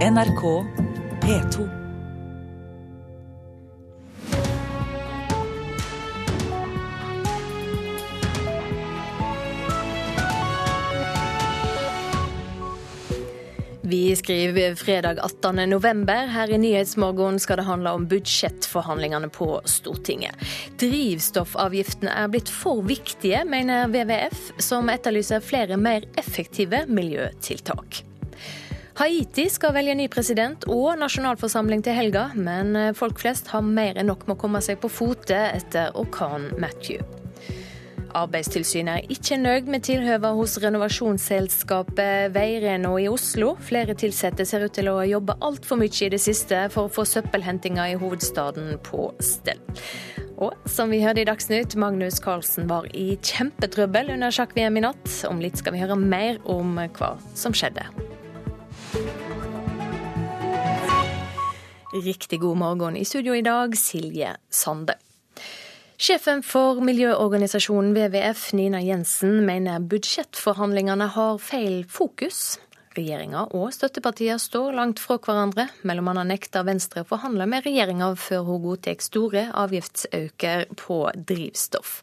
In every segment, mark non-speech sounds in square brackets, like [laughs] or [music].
NRK P2. Vi skriver fredag 18. november. Her i Nyhetsmorgen skal det handle om budsjettforhandlingene på Stortinget. Drivstoffavgiftene er blitt for viktige, mener WWF, som etterlyser flere mer effektive miljøtiltak. Haiti skal velge ny president og nasjonalforsamling til helga, men folk flest har mer enn nok med å komme seg på fote etter orkanen Matthew. Arbeidstilsynet er ikke nøyd med tilhøva hos renovasjonsselskapet Veireno i Oslo. Flere ansatte ser ut til å jobbe altfor mye i det siste for å få søppelhentinga i hovedstaden på stell. Og som vi hørte i Dagsnytt, Magnus Carlsen var i kjempetrøbbel under sjakk-VM i natt. Om litt skal vi høre mer om hva som skjedde. Riktig god morgen. I studio i dag, Silje Sande. Sjefen for miljøorganisasjonen WWF, Nina Jensen, mener budsjettforhandlingene har feil fokus. Regjeringa og støttepartier står langt fra hverandre. Mellom annet nekter Venstre å forhandle med regjeringa før hun godtar store avgiftsøker på drivstoff.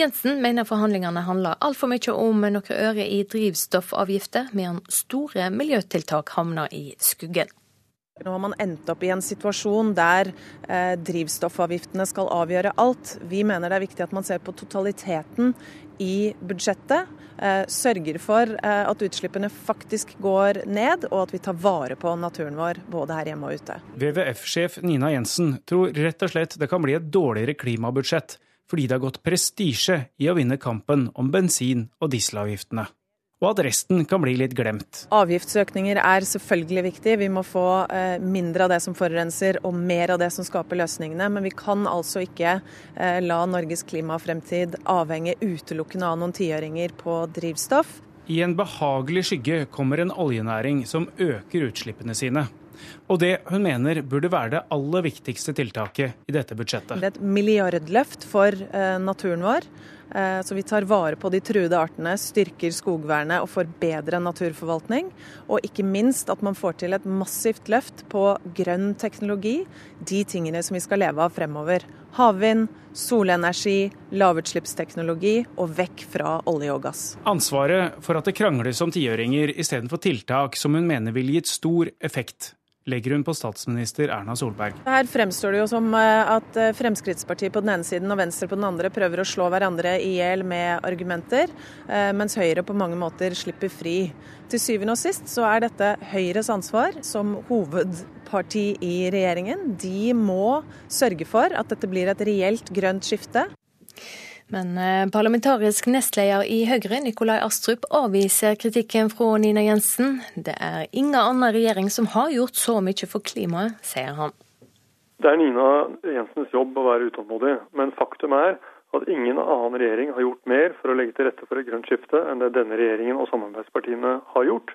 Jensen mener forhandlingene handler altfor mye om noen øre i drivstoffavgifter, mens store miljøtiltak havner i skuggen. Nå har man endt opp i en situasjon der eh, drivstoffavgiftene skal avgjøre alt. Vi mener det er viktig at man ser på totaliteten i budsjettet. Eh, sørger for eh, at utslippene faktisk går ned, og at vi tar vare på naturen vår både her hjemme og ute. WWF-sjef Nina Jensen tror rett og slett det kan bli et dårligere klimabudsjett fordi det har gått prestisje i å vinne kampen om bensin- og dieselavgiftene og at resten kan bli litt glemt. Avgiftsøkninger er selvfølgelig viktig. Vi må få eh, mindre av det som forurenser og mer av det som skaper løsningene. Men vi kan altså ikke eh, la Norges klimafremtid avhenge utelukkende av noen tiøringer på drivstoff. I en behagelig skygge kommer en oljenæring som øker utslippene sine. Og det hun mener burde være det aller viktigste tiltaket i dette budsjettet. Det er et milliardløft for eh, naturen vår. Eh, så vi tar vare på de truede artene, styrker skogvernet og får bedre naturforvaltning. Og ikke minst at man får til et massivt løft på grønn teknologi, de tingene som vi skal leve av fremover. Havvind, solenergi, lavutslippsteknologi og vekk fra olje og gass. Ansvaret for at det krangles om tiøringer istedenfor tiltak som hun mener ville gitt stor effekt, legger hun på statsminister Erna Solberg. Her fremstår det jo som eh, at eh, Fremskrittspartiet på den ene siden og Venstre på den andre prøver å slå hverandre i hjel med argumenter, eh, mens Høyre på mange måter slipper fri. Til syvende og sist så er dette Høyres ansvar som hovedparti i regjeringen. De må sørge for at dette blir et reelt grønt skifte. Men eh, parlamentarisk nestleder i Høyre, Nikolai Astrup, avviser kritikken fra Nina Jensen. Det er ingen annen regjering som har gjort så mye for klimaet, sier han. Det er Nina Jensens jobb å være utålmodig, men faktum er at ingen annen regjering har gjort mer for å legge til rette for et grønt skifte enn det denne regjeringen og samarbeidspartiene har gjort.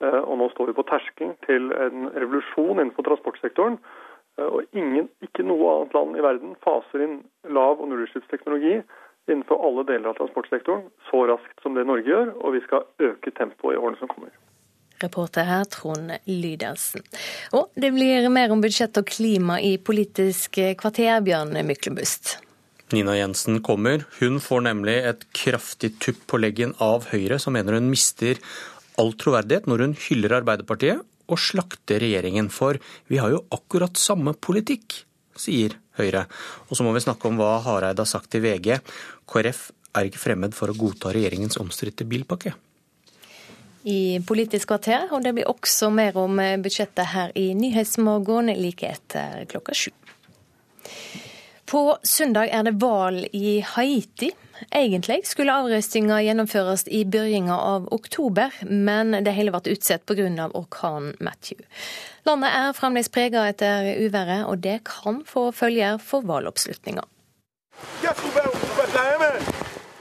Eh, og nå står vi på terskelen til en revolusjon innenfor transportsektoren. Eh, og ingen, ikke noe annet land i verden faser inn lav- og nullutslippsteknologi innenfor alle deler av transportsektoren så raskt som det Norge gjør, og vi skal øke tempoet i årene som kommer. Reporter her, Trond Lydelsen. Og det blir mer om budsjett og klima i Politisk kvarter, Bjørn Myklebust. Nina Jensen kommer. Hun får nemlig et kraftig tupp på leggen av Høyre, som mener hun mister all troverdighet når hun hyller Arbeiderpartiet og slakter regjeringen. For vi har jo akkurat samme politikk, sier Høyre. Og så må vi snakke om hva Hareide har sagt til VG. KrF er ikke fremmed for å godta regjeringens omstridte bilpakke. I Politisk kvarter, og det blir også mer om budsjettet her i Nyhetsmorgen like etter klokka sju. På søndag er det valg i Haiti. Egentlig skulle avrøstinga gjennomføres i begynnelsen av oktober, men det hele ble utsatt pga. orkanen Matthew. Landet er fremdeles prega etter uværet, og det kan få følger for valgoppslutninga.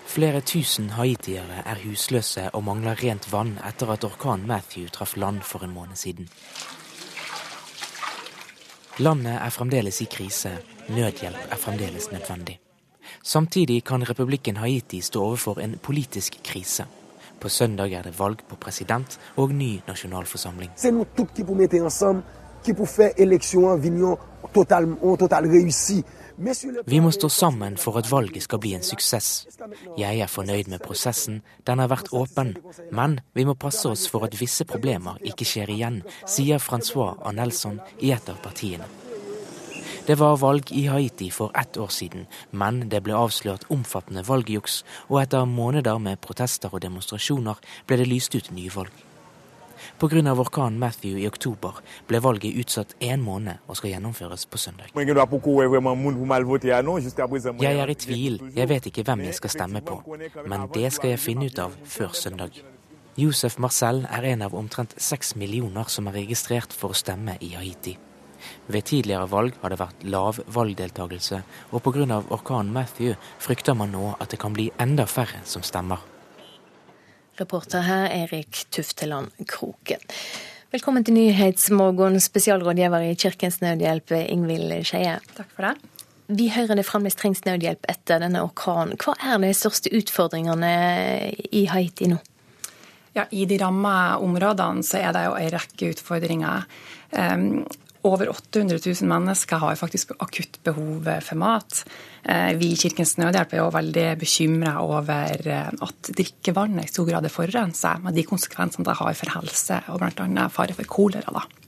Flere tusen haitiere er husløse og mangler rent vann etter at orkanen Matthew traff land for en måned siden. Landet er fremdeles i krise. Nødhjelp er fremdeles nødvendig. Samtidig kan republikken Haiti stå overfor en politisk krise. På søndag er det valg på president og ny nasjonalforsamling. Vi må stå sammen for at valget skal bli en suksess. Jeg er fornøyd med prosessen, den har vært åpen. Men vi må passe oss for at visse problemer ikke skjer igjen, sier Francois Anelson i et av partiene. Det var valg i Haiti for ett år siden, men det ble avslørt omfattende valgjuks, og etter måneder med protester og demonstrasjoner ble det lyst ut nyvalg. Pga. orkanen Matthew i oktober ble valget utsatt én måned og skal gjennomføres på søndag. Jeg er i tvil, jeg vet ikke hvem jeg skal stemme på, men det skal jeg finne ut av før søndag. Josef Marcel er en av omtrent seks millioner som er registrert for å stemme i Haiti. Ved tidligere valg har det vært lav valgdeltakelse, og pga. orkanen Matthew frykter man nå at det kan bli enda færre som stemmer. Reporter her Erik Tufteland Kroken. Velkommen til Nyhetsmorgen, spesialrådgiver i Kirkens Nødhjelp, Ingvild Skeie. Takk for det. Vi hører det fremdeles trengs nødhjelp etter denne orkanen. Hva er de største utfordringene i Haiti nå? Ja, I de ramma områdene så er det jo en rekke utfordringer. Um, over 800 000 mennesker har faktisk akutt behov for mat. Eh, vi i Kirkens Nødhjelp er jo veldig bekymra over eh, at drikkevannet i stor grad er forurensa, med de konsekvensene det har for helse, og bl.a. fare for kolera. da.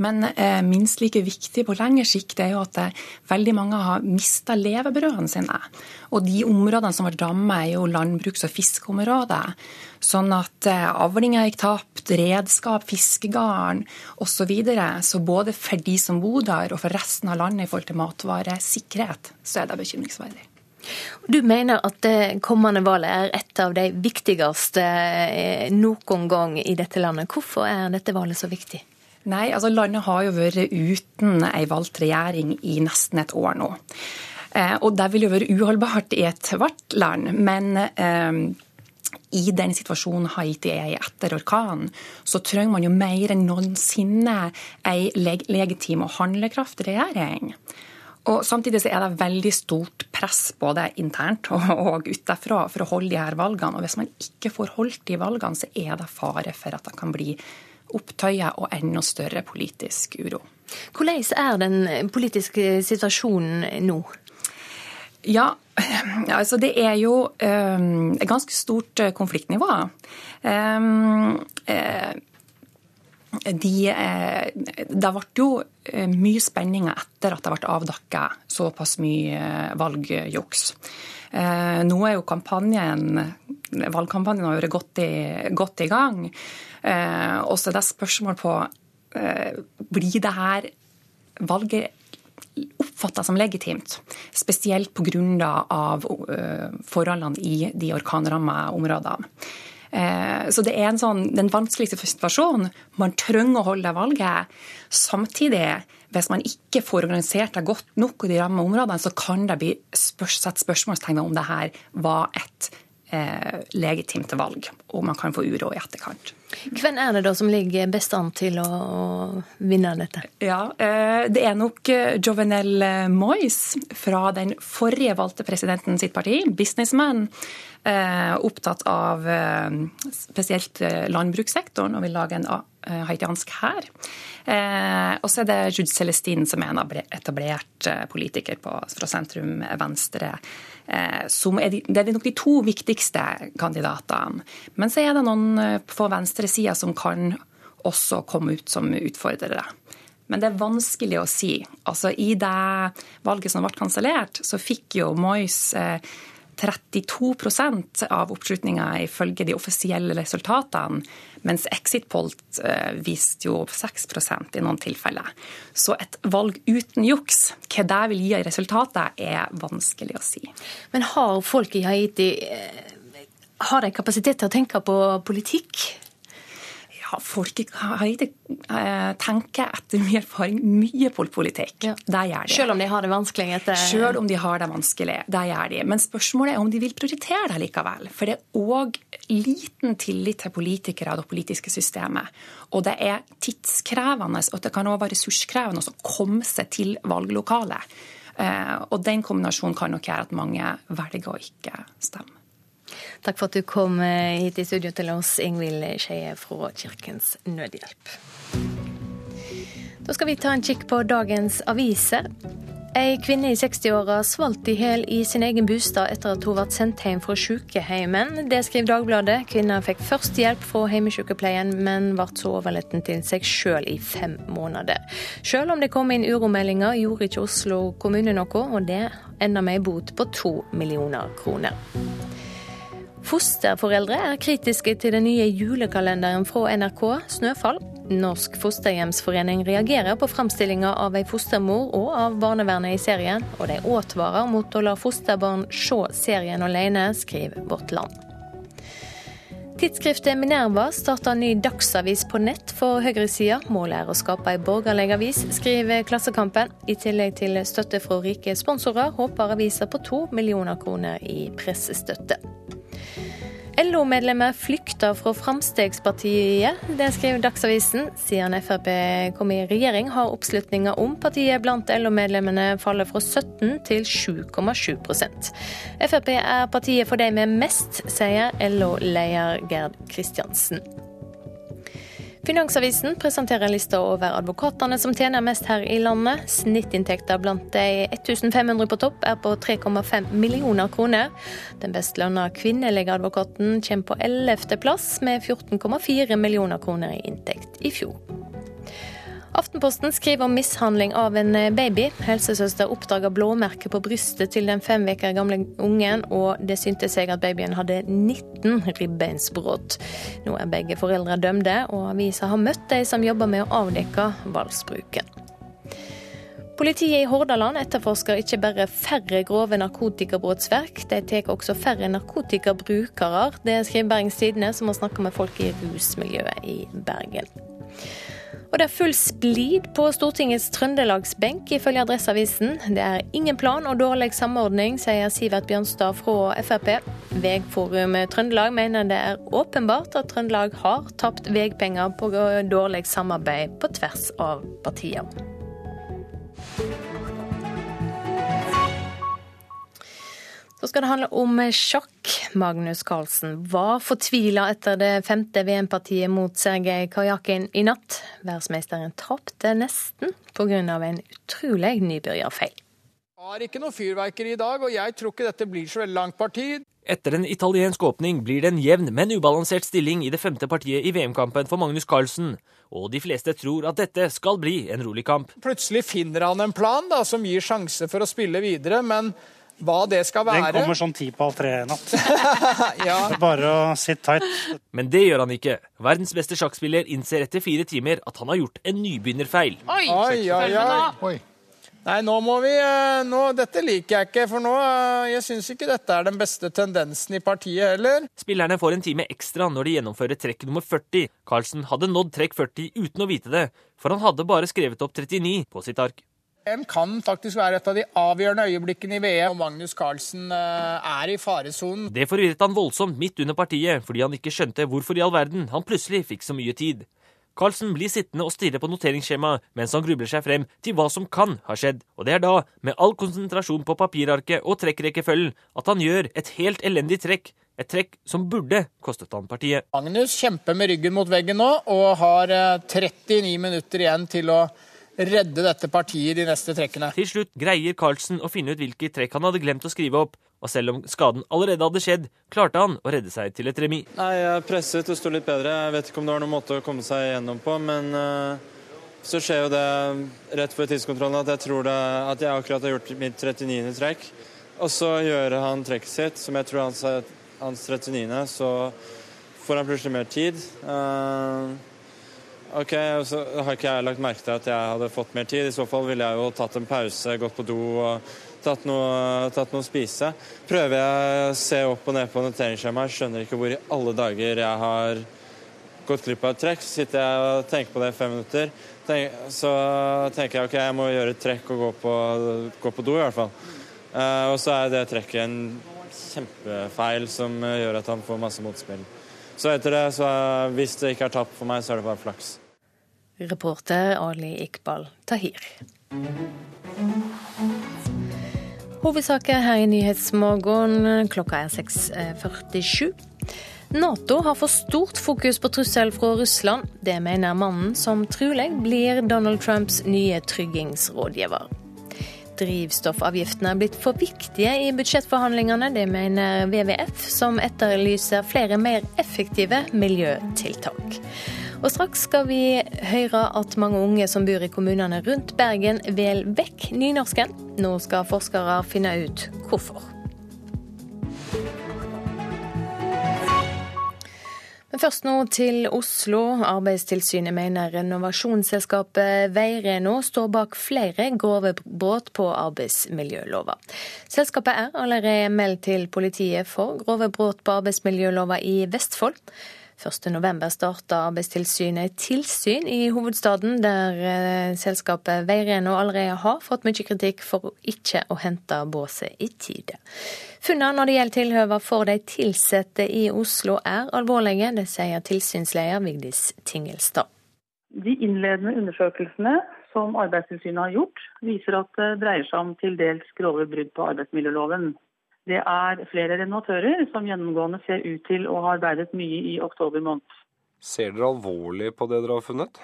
Men eh, minst like viktig på lengre sikt er jo at eh, veldig mange har mista levebrødene sine. Og de områdene som ble rammet, er jo landbruks- og fiskeområder. Sånn at eh, avlinger gikk tapt, redskap, fiskegarn osv. Så, videre. så både for de som bor der, og for resten av landet i forhold til matvaresikkerhet, så er det bekymringsverdig. Du mener at det kommende valget er et av de viktigste eh, noen gang i dette landet. Hvorfor er dette valget så viktig? Nei, altså landet har jo vært uten ei valgt regjering i nesten et år nå. Eh, og det vil jo være uholdbart i ethvert land. Men eh, i den situasjonen Haiti er i etter orkanen, så trenger man jo mer enn noensinne ei leg legitim og handlekraftig regjering. Og Samtidig så er det veldig stort press både internt og utenfra for å holde de her valgene. Og Hvis man ikke får holdt de valgene, så er det fare for at det kan bli opptøyer og enda større politisk uro. Hvordan er den politiske situasjonen nå? Ja, [clears throat] altså det er jo um, et ganske stort eh, konfliktnivå. Um, de, det ble jo mye spenninger etter at det ble avdekket såpass mye valgjuks. Nå er jo kampanjen valgkampanjen har vært godt i, godt i gang. Eh, og så er det spørsmål på eh, blir det her valget oppfatta som legitimt, spesielt pga. Uh, forholdene i de orkanramma områdene. Så det er sånn, den vanskeligste situasjonen. Man trenger å holde valget. Samtidig, hvis man ikke får organisert det godt nok i de ramma områdene, så kan det bli spørs, sett spørsmålstegn om det her var et eh, legitimt valg, og man kan få uro i etterkant. Hvem er det da som ligger best an til å vinne dette? Ja, eh, Det er nok eh, Jovenel Moyes fra den forrige valgte presidenten sitt parti, Businessman. Eh, opptatt av spesielt landbrukssektoren og vil lage en haitiansk hær. Og så er det Jude Celestine, som er en etablert politiker på, fra sentrum venstre Eh, som er de, det er nok de to viktigste kandidatene. Men så er det noen eh, på venstresida som kan også komme ut som utfordrere. Men det er vanskelig å si. Altså, I det valget som ble kansellert, så fikk jo Moyes eh, 32% av oppslutninga ifølge de offisielle resultatene, mens Exit Polt eh, viste jo 6% i noen tilfeller. Så et valg uten juks, hva det vil gi i resultatet, er vanskelig å si. Men har folk i Haiti eh, har de kapasitet til å tenke på politikk? Folk ikke eh, tenker etter mye erfaring mye på politikk. Ja. Det gjør de. Selv om de har det vanskelig? Etter... Selv om de har det vanskelig. Det gjør de. Men spørsmålet er om de vil prioritere det likevel. For det er òg liten tillit til politikere og det politiske systemet. Og det er tidskrevende, og det kan òg være ressurskrevende å komme seg til valglokalet. Eh, og den kombinasjonen kan nok gjøre at mange velger å ikke stemme. Takk for at du kom eh, hit i studio til oss, Ingvild Skeie fra Kirkens Nødhjelp. Da skal vi ta en kikk på dagens aviser. Ei kvinne i 60-åra svalt i hjel i sin egen bostad etter at hun ble sendt hjem fra sykehjemmen. Det skriver Dagbladet. Kvinna fikk først hjelp fra hjemmesykepleien, men ble så overlatt til seg sjøl i fem måneder. Sjøl om det kom inn uromeldinger, gjorde ikke Oslo kommune noe, og det enda med ei bot på to millioner kroner. Fosterforeldre er kritiske til den nye julekalenderen fra NRK, 'Snøfall'. Norsk fosterhjemsforening reagerer på framstillinga av ei fostermor og av barnevernet i serien, og de advarer mot å la fosterbarn se serien alene, skriver Vårt Land. Tidsskriftet Minerva starter ny dagsavis på nett for høyresida. Målet er å skape ei borgerlig avis, skriver Klassekampen. I tillegg til støtte fra rike sponsorer håper avisa på to millioner kroner i pressestøtte. LO-medlemmer flykter fra Fremskrittspartiet. Det skriver Dagsavisen. Siden Frp kom i regjering, har oppslutninga om partiet blant LO-medlemmene fallet fra 17 til 7,7% Frp er partiet for de med mest, sier LO-leder Gerd Kristiansen. Finansavisen presenterer en liste over advokatene som tjener mest her i landet. Snittinntekta blant de 1500 på topp er på 3,5 millioner kroner. Den best lønna kvinnelige advokaten kommer på 11. plass med 14,4 millioner kroner i inntekt i fjor. Aftenposten skriver om mishandling av en baby. Helsesøster oppdaga blåmerket på brystet til den fem uker gamle ungen, og det syntes seg at babyen hadde 19 ribbeinsbrudd. Nå er begge foreldre dømte, og avisa har møtt de som jobber med å avdekke voldsbruken. Politiet i Hordaland etterforsker ikke bare færre grove narkotikabrotsverk, de tar også færre narkotikabrukere. Det skriver Bergens Tidende, som har snakka med folk i rusmiljøet i Bergen. Og det er full splid på Stortingets trøndelagsbenk, ifølge Adresseavisen. Det er ingen plan og dårlig samordning, sier Sivert Bjørnstad fra Frp. Vegforum Trøndelag mener det er åpenbart at Trøndelag har tapt veipenger på dårlig samarbeid på tvers av partier. Så skal det handle om sjakk. Magnus Carlsen var fortvila etter det femte VM-partiet mot Sergej Kajakin i natt. Verdensmesteren tapte nesten pga. en utrolig nybegynnerfeil. Har ikke noe fyrverkeri i dag, og jeg tror ikke dette blir så veldig langt parti. Etter en italiensk åpning blir det en jevn, men ubalansert stilling i det femte partiet i VM-kampen for Magnus Carlsen. Og de fleste tror at dette skal bli en rolig kamp. Plutselig finner han en plan da, som gir sjanse for å spille videre, men hva det skal være. Den kommer sånn ti på halv tre i natt. [laughs] ja. Det er bare å sitte tight. Men det gjør han ikke. Verdens beste sjakkspiller innser etter fire timer at han har gjort en nybegynnerfeil. Oi, oi, oi, oi. Nei, nå må vi eh, nå, Dette liker jeg ikke, for nå eh, Jeg syns ikke dette er den beste tendensen i partiet heller. Spillerne får en time ekstra når de gjennomfører trekk nummer 40. Carlsen hadde nådd trekk 40 uten å vite det, for han hadde bare skrevet opp 39 på sitt ark. VM kan faktisk være et av de avgjørende øyeblikkene i VM. og Magnus Carlsen eh, er i faresonen. Det forvirret han voldsomt midt under partiet, fordi han ikke skjønte hvorfor i all verden han plutselig fikk så mye tid. Carlsen blir sittende og stirre på noteringsskjemaet mens han grubler seg frem til hva som kan ha skjedd, og det er da, med all konsentrasjon på papirarket og trekkrekkefølgen, at han gjør et helt elendig trekk. Et trekk som burde kostet han partiet. Magnus kjemper med ryggen mot veggen nå, og har 39 eh, minutter igjen til å redde dette partiet de neste trekkene. Til slutt greier Carlsen å finne ut hvilke trekk han hadde glemt å skrive opp. Og selv om skaden allerede hadde skjedd, klarte han å redde seg til et remis. Nei, Jeg presset og sto litt bedre. Jeg vet ikke om det var noen måte å komme seg gjennom på, men uh, så skjer jo det rett før tidskontrollen at jeg tror det, at jeg akkurat har gjort mitt 39. trekk. Og så gjør han trekket sitt, som jeg tror hans, hans 39., så får han plutselig mer tid. Uh, Ok, Så har ikke jeg lagt merke til at jeg hadde fått mer tid. I så fall ville jeg jo tatt en pause, gått på do og tatt noe, tatt noe å spise. Prøver jeg å se opp og ned på noteringsskjemaet, skjønner ikke hvor i alle dager jeg har gått glipp av et trekk. Så sitter jeg og tenker på det i fem minutter. Tenk, så tenker jeg ok, jeg må gjøre et trekk og gå på, gå på do, i hvert fall. Uh, og så er det trekket en kjempefeil som gjør at han får masse motspill. Så etter det, så hvis det ikke er tapt for meg, så er det bare flaks. Reporter Ali Iqbal Tahir. Hovedsaker her i Nyhetsmorgen. Klokka er 6.47. Nato har for stort fokus på trussel fra Russland. Det mener mannen som trolig blir Donald Trumps nye tryggingsrådgiver. Drivstoffavgiftene er blitt for viktige i budsjettforhandlingene. Det mener WWF, som etterlyser flere mer effektive miljøtiltak. Og straks skal vi høre at mange unge som bor i kommunene rundt Bergen, velger vekk nynorsken. Nå skal forskere finne ut hvorfor. Men først nå til Oslo. Arbeidstilsynet mener renovasjonsselskapet Veireno står bak flere grove brudd på arbeidsmiljølova. Selskapet er allerede meldt til politiet for grove brudd på arbeidsmiljølova i Vestfold. 1.11 starta Arbeidstilsynet tilsyn i hovedstaden, der eh, selskapet Veireno allerede har fått mye kritikk for ikke å hente båset i tide. Funnene når det gjelder tilhøver for de ansatte i Oslo er alvorlige, det sier tilsynsleder Vigdis Tingelstad. De innledende undersøkelsene som Arbeidstilsynet har gjort, viser at det dreier seg om til dels grove brudd på arbeidsmiljøloven. Det er flere renovatører som gjennomgående ser ut til å ha arbeidet mye i oktober måned. Ser dere alvorlig på det dere har funnet?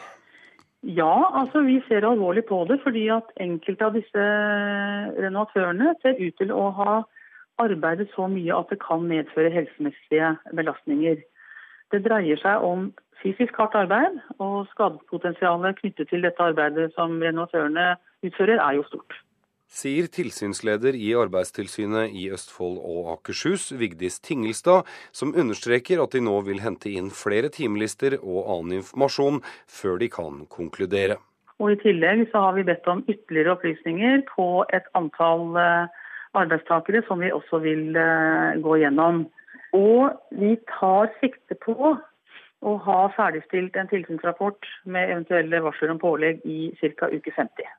Ja, altså vi ser alvorlig på det fordi at enkelte av disse renovatørene ser ut til å ha arbeidet så mye at det kan medføre helsemessige belastninger. Det dreier seg om fysisk hardt arbeid, og skadepotensialet knyttet til dette arbeidet som renovatørene utfører, er jo stort sier tilsynsleder i Arbeidstilsynet i Østfold og Akershus, Vigdis Tingelstad, som understreker at de nå vil hente inn flere timelister og annen informasjon før de kan konkludere. Og I tillegg så har vi bedt om ytterligere opplysninger på et antall eh, arbeidstakere som vi også vil eh, gå gjennom. Og vi tar sikte på å ha ferdigstilt en tilsynsrapport med eventuelle varsler om pålegg i ca. uke 50.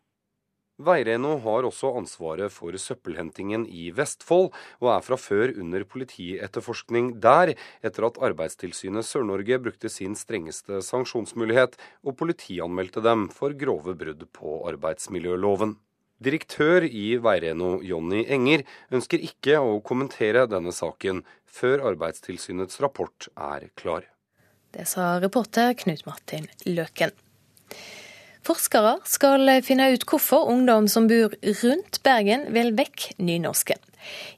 Veireno har også ansvaret for søppelhentingen i Vestfold, og er fra før under politietterforskning der, etter at Arbeidstilsynet Sør-Norge brukte sin strengeste sanksjonsmulighet og politianmeldte dem for grove brudd på arbeidsmiljøloven. Direktør i Veireno, Jonny Enger, ønsker ikke å kommentere denne saken før Arbeidstilsynets rapport er klar. Det sa reporter Knut Martin Løken. Forskere skal finne ut hvorfor ungdom som bor rundt Bergen, vil vekk nynorsken.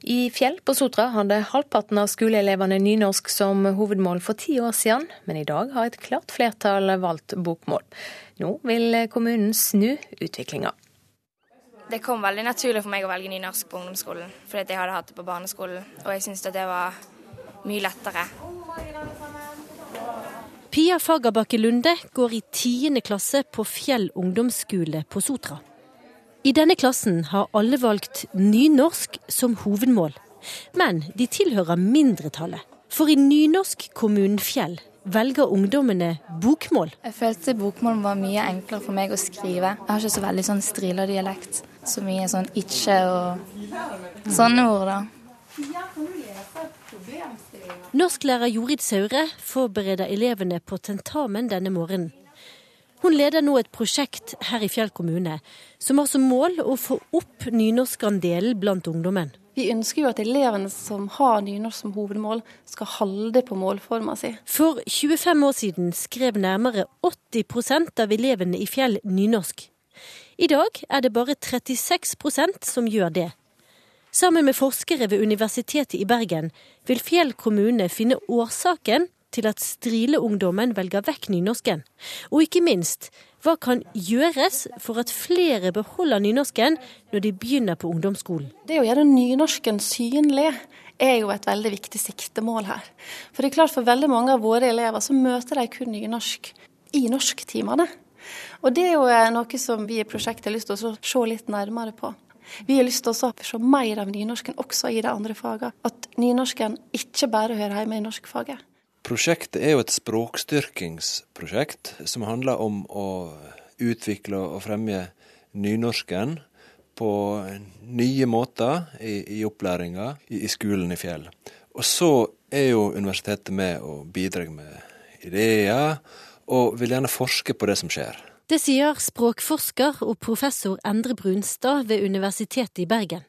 I Fjell på Sotra hadde halvparten av skoleelevene nynorsk som hovedmål for ti år siden, men i dag har et klart flertall valgt bokmål. Nå vil kommunen snu utviklinga. Det kom veldig naturlig for meg å velge nynorsk på ungdomsskolen, fordi jeg hadde hatt det på barneskolen, og jeg syntes det var mye lettere. Pia Fagerbakke Lunde går i tiende klasse på Fjell ungdomsskole på Sotra. I denne klassen har alle valgt nynorsk som hovedmål. Men de tilhører mindretallet. For i nynorskkommunen Fjell velger ungdommene bokmål. Jeg følte bokmål var mye enklere for meg å skrive. Jeg har ikke så veldig sånn strila-dialekt. Så mye sånn ikke og sånne ord, da. Norsklærer Jorid Saure forbereder elevene på tentamen denne morgenen. Hun leder nå et prosjekt her i Fjell kommune som har som mål å få opp nynorskandelen blant ungdommen. Vi ønsker jo at elevene som har nynorsk som hovedmål, skal holde på målforma si. For 25 år siden skrev nærmere 80% av elevene i Fjell nynorsk. I dag er det bare 36% som gjør det. Sammen med forskere ved Universitetet i Bergen vil Fjell kommune finne årsaken til at Strile-ungdommen velger vekk nynorsken. Og ikke minst, hva kan gjøres for at flere beholder nynorsken når de begynner på ungdomsskolen? Det å gjøre nynorsken synlig er jo et veldig viktig siktemål her. For det er klart for veldig mange av våre elever så møter de kun nynorsk i norsktimene. Og det er jo noe som vi i prosjektet har lyst til å se litt nærmere på. Vi har lyst til å se mer av nynorsken også i de andre fagene. At nynorsken ikke bare hører hjemme i norskfaget. Prosjektet er jo et språkstyrkingsprosjekt som handler om å utvikle og fremme nynorsken på nye måter i, i opplæringa i, i, skolen i Fjell. Og så er jo universitetet med og bidrar med ideer, og vil gjerne forske på det som skjer. Det sier språkforsker og professor Endre Brunstad ved Universitetet i Bergen.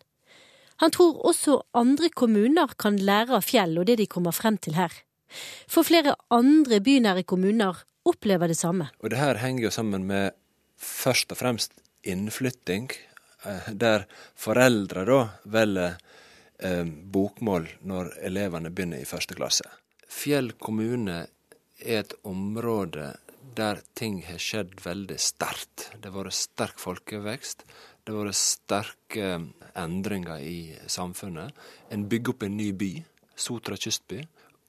Han tror også andre kommuner kan lære av Fjell og det de kommer frem til her. For flere andre bynære kommuner opplever det samme. Og det her henger jo sammen med først og fremst innflytting, eh, der foreldre da velger eh, bokmål når elevene begynner i første klasse. Fjell kommune er et område der ting har skjedd veldig sterkt. Det har vært sterk folkevekst. Det har vært sterke endringer i samfunnet. En bygger opp en ny by, Sotra kystby.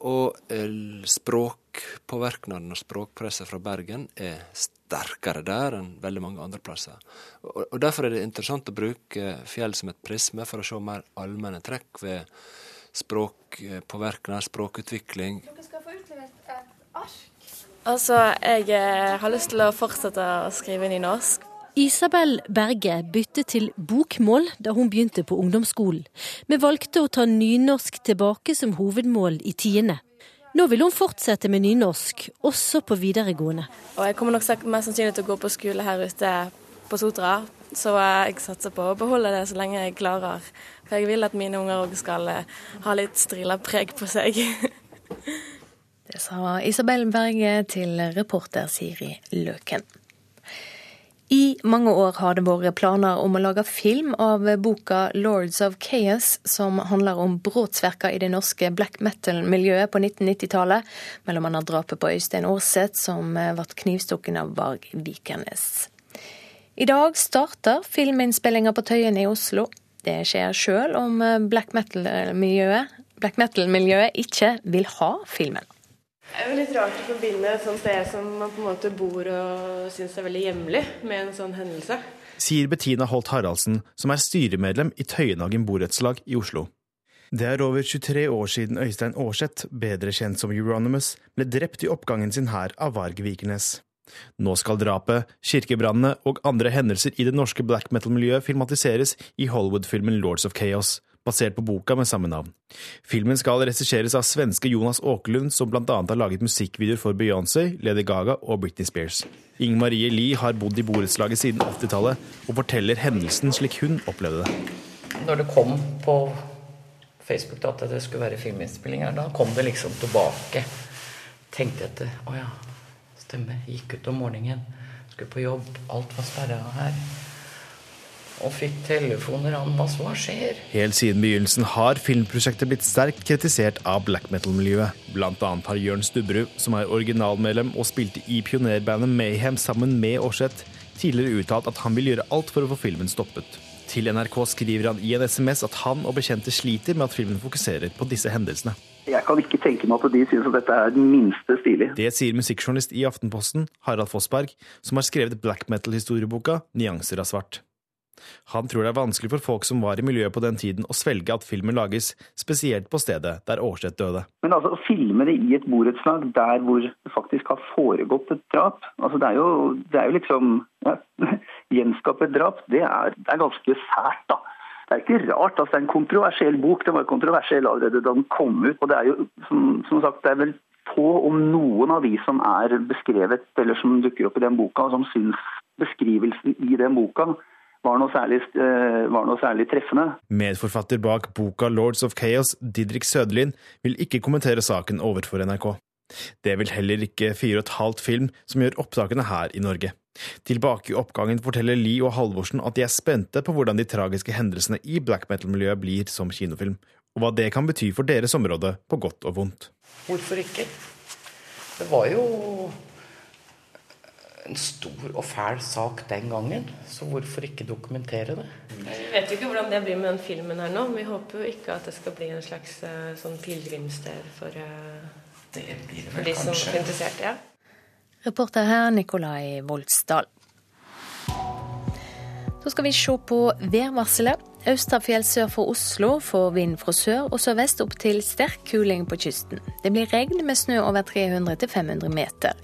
Og eh, språkpåvirknaden og språkpresset fra Bergen er sterkere der enn veldig mange andre plasser. Og Derfor er det interessant å bruke fjell som et prisme for å se mer allmenne trekk ved språkpåvirkning, språkutvikling. Dere skal få utlevert et ark. Altså, jeg eh, har lyst til å fortsette å skrive nynorsk. Isabel Berge byttet til bokmål da hun begynte på ungdomsskolen, men valgte å ta nynorsk tilbake som hovedmål i tiende. Nå vil hun fortsette med nynorsk, også på videregående. Og jeg kommer nok mest sannsynlig til å gå på skole her ute på Sotra, så jeg satser på å beholde det så lenge jeg klarer. For jeg vil at mine unger òg skal eh, ha litt strila preg på seg. [laughs] det sa Isabel Berge til reporter Siri Løken. I mange år har det vært planer om å lage film av boka 'Lords of Chaos', som handler om brotsverka i det norske black metal-miljøet på 1990-tallet, mellom annet drapet på Øystein Aarseth, som ble knivstukket av Varg Vikernes. I dag starter filminnspillinga på Tøyen i Oslo. Det skjer sjøl om black metal-miljøet metal ikke vil ha filmen. Det er jo litt rart å forbinde et sånt sted som man på en måte bor og syns er veldig hjemlig, med en sånn hendelse. Sier Bettina Holt Haraldsen, som er styremedlem i Tøyenhagen borettslag i Oslo. Det er over 23 år siden Øystein Aarseth, bedre kjent som Euronymous, ble drept i oppgangen sin her av Varg Vikernes. Nå skal drapet, kirkebrannene og andre hendelser i det norske black metal-miljøet filmatiseres i Hollywood-filmen Lords of Chaos basert på boka med samme navn. Filmen skal regisseres av svenske Jonas Åkerlund, som bl.a. har laget musikkvideoer for Beyoncé, Lady Gaga og Britney Spears. Inger Marie Lie har bodd i borettslaget siden 80-tallet, og forteller hendelsen slik hun opplevde det. Når det kom på Facebook at det skulle være filminnspillinger, da kom det liksom tilbake. Tenkte etter. Å ja, stemmer. Gikk ut om morgenen. Skulle på jobb. Alt var sperra her og fikk telefoner om hva som skjer. Helt siden begynnelsen har filmprosjektet blitt sterkt kritisert av black metal-miljøet. Blant annet har Jørn Stubberud, som er originalmedlem og spilte i pionerbandet Mayhem sammen med Aarseth, tidligere uttalt at han vil gjøre alt for å få filmen stoppet. Til NRK skriver han i en SMS at han og bekjente sliter med at filmen fokuserer på disse hendelsene. Jeg kan ikke tenke meg at de synes at dette er det minste stilig. Det sier musikkjournalist i Aftenposten, Harald Fossberg, som har skrevet black metal-historieboka 'Nyanser av svart'. Han tror det er vanskelig for folk som var i miljøet på den tiden å svelge at filmen lages, spesielt på stedet der Aarseth døde. Men altså, å filme det i et borettslag der hvor det faktisk har foregått et drap, altså det er jo, det er jo liksom ja, [laughs] Gjenskape et drap, det er, det er ganske sært, da. Det er ikke rart. altså Det er en kontroversiell bok. Den var kontroversiell allerede da den kom ut. Og det er jo, som, som sagt, det er vel få, om noen av de som er beskrevet, eller som dukker opp i den boka, som syns beskrivelsen i den boka var noe, særlig, eh, var noe særlig treffende. Medforfatter bak boka 'Lords of Chaos', Didrik Søderlin, vil ikke kommentere saken overfor NRK. Det vil heller ikke fire og et halvt film som gjør opptakene her i Norge. Tilbake i oppgangen forteller Lie og Halvorsen at de er spente på hvordan de tragiske hendelsene i black metal-miljøet blir som kinofilm, og hva det kan bety for deres område på godt og vondt. Hvorfor ikke? Det var jo en stor og fæl sak den gangen, så hvorfor ikke dokumentere det? Vi vet jo ikke hvordan det blir med den filmen her nå. Vi håper jo ikke at det skal bli en slags uh, sånn pilegrimssted for, uh, det blir det for de som er interessert. Ja. Reporter her Nikolai Voldsdal. Så skal vi se på værvarselet. Austafjell sør for Oslo får vind fra sør og sørvest opp til sterk kuling på kysten. Det blir regn med snø over 300-500 meter.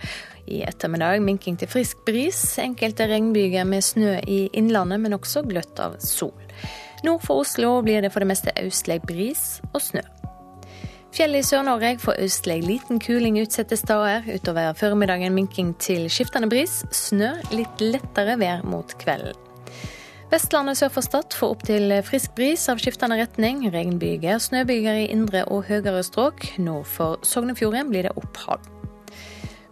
I ettermiddag minking til frisk bris. Enkelte regnbyger med snø i innlandet, men også gløtt av sol. Nord for Oslo blir det for det meste østlig bris og snø. Fjellet i Sør-Norge får østlig liten kuling utsatte steder. Utover formiddagen minking til skiftende bris. Snø, litt lettere vær mot kvelden. Vestlandet sør for Stad får opptil frisk bris av skiftende retning. Regnbyger, snøbyger i indre og høyere strøk. Nord for Sognefjorden blir det opphold.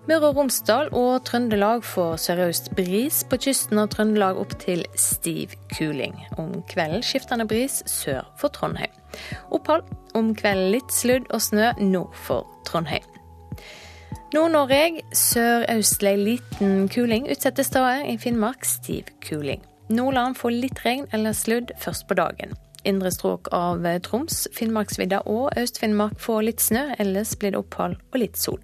Møre og Romsdal og Trøndelag får sørøst bris. På kysten av Trøndelag opp til stiv kuling. Om kvelden skiftende bris sør for Trondheim. Opphold. Om kvelden litt sludd og snø nord for Trondheim. Nord-Norge sørøstlig liten kuling. Utsatte steder i Finnmark stiv kuling. Nordland får litt regn eller sludd først på dagen. Indre strøk av Troms, Finnmarksvidda og Øst-Finnmark får litt snø, ellers blir det opphold og litt sol.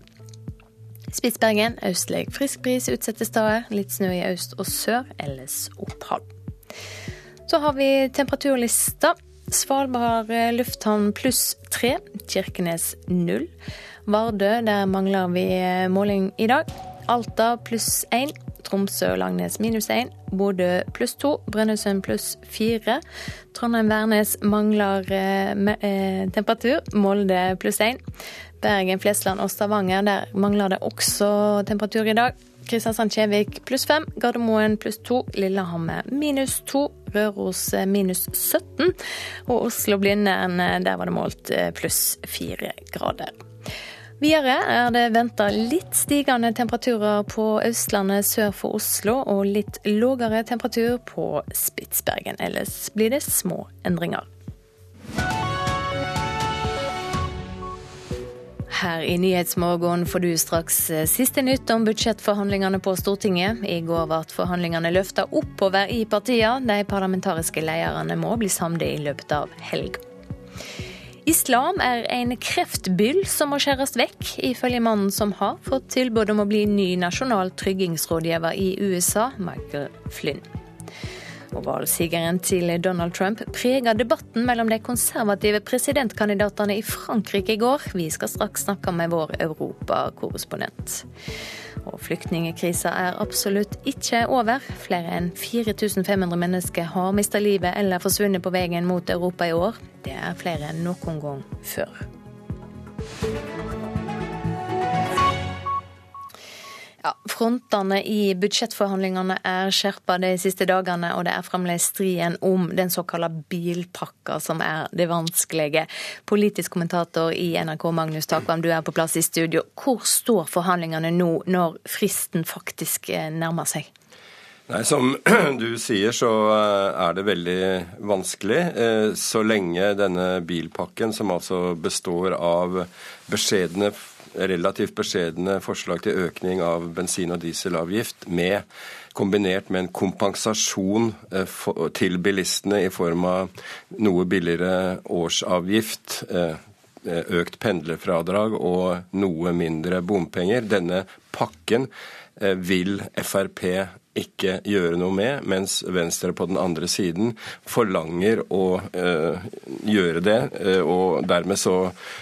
Spitsbergen østlig frisk bris utsatte steder, litt snø i øst og sør, ellers opphold. Så har vi temperaturlista. Svalbard lufthavn pluss tre, Kirkenes null. Vardø, der mangler vi måling i dag. Alta pluss én, Tromsø og Langnes minus 1, Bodø pluss 2, Brønnøysund pluss 4. Trondheim-Værnes mangler eh, eh, temperatur, Molde pluss 1. Bergen, Flesland og Stavanger, der mangler det også temperatur i dag. Kristiansand-Kjevik pluss 5, Gardermoen pluss 2, Lillehammer minus 2, Røros eh, minus 17 og Oslo-Blindern, eh, der var det målt eh, pluss 4 grader. Videre er det venta litt stigende temperaturer på Østlandet sør for Oslo, og litt lågere temperatur på Spitsbergen. Ellers blir det små endringer. Her i Nyhetsmorgen får du straks eh, siste nytt om budsjettforhandlingene på Stortinget. I går ble forhandlingene løfta oppover i partiene. De parlamentariske lederne må bli samlet i løpet av helga. Islam er en kreftbyll som må skjæres vekk, ifølge mannen som har fått tilbud om å bli ny nasjonal tryggingsrådgiver i USA, Michael Flynn. Og Valgsigeren til Donald Trump preger debatten mellom de konservative presidentkandidatene i Frankrike i går. Vi skal straks snakke med vår europakorrespondent. Og flyktningkrisa er absolutt ikke over. Flere enn 4500 mennesker har mista livet eller forsvunnet på veien mot Europa i år. Det er flere enn noen gang før. Ja, Frontene i budsjettforhandlingene er skjerpa de siste dagene, og det er fremdeles striden om den såkalte bilpakka som er det vanskelige. Politisk kommentator i NRK, Magnus Takvam, du er på plass i studio. Hvor står forhandlingene nå, når fristen faktisk eh, nærmer seg? Nei, Som [clears throat] du sier, så eh, er det veldig vanskelig. Eh, så lenge denne bilpakken, som altså består av beskjedne relativt beskjedne forslag til økning av bensin- og dieselavgift med kombinert med en kompensasjon eh, til bilistene i form av noe billigere årsavgift, eh, økt pendlerfradrag og noe mindre bompenger. Denne pakken eh, vil Frp ikke gjøre noe med, mens Venstre på den andre siden forlanger å øh, gjøre det. Øh, og dermed så,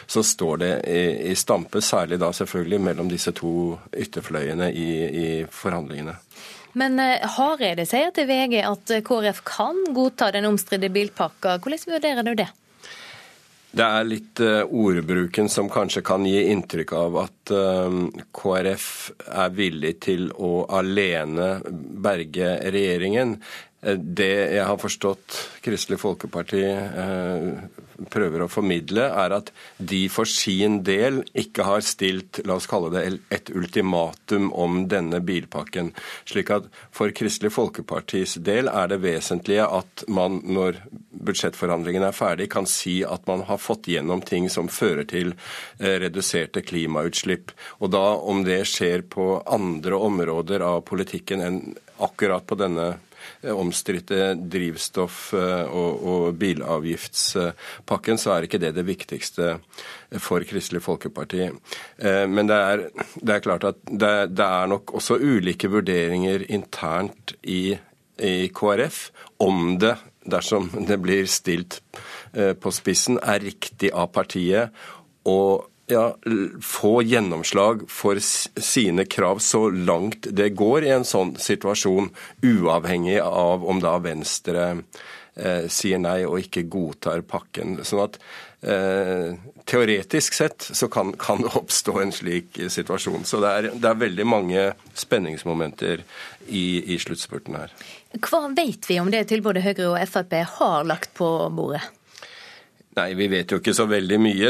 så står det i, i, stampe, særlig da selvfølgelig mellom disse to ytterfløyene i, i forhandlingene. Men uh, Hareide sier til VG at KrF kan godta den omstridte bilpakka. Hvordan vurderer du det? Det er litt uh, ordbruken som kanskje kan gi inntrykk av at uh, KrF er villig til å alene berge regjeringen. Uh, det jeg har forstått Kristelig Folkeparti prøver å formidle, er at de for sin del ikke har stilt la oss kalle det et ultimatum om denne bilpakken. Slik at for Kristelig Folkepartis del er det vesentlige at man når budsjettforhandlingene er ferdig, kan si at man har fått gjennom ting som fører til eh, reduserte klimautslipp. Og da om det skjer på andre områder av politikken enn akkurat på denne Eh, omstridte drivstoff- eh, og, og, bilavgiftspakken, så er ikke det det viktigste for Kristelig Folkeparti. Eh, men det er, det er klart at det, det, er nok også ulike vurderinger internt i, i KrF om det, dersom det blir stilt på spissen, er riktig av partiet å ja, få gjennomslag for sine krav så langt det går i en sånn situasjon, uavhengig av om da Venstre eh, sier nei og ikke godtar pakken. Sånn at eh, teoretisk sett så kan, kan, det oppstå en slik situasjon. Så det er, det er veldig mange spenningsmomenter i, i sluttspurten her. Hva vet vi om det tilbudet Høyre og Frp har lagt på bordet? Nei, vi vet jo ikke så veldig mye.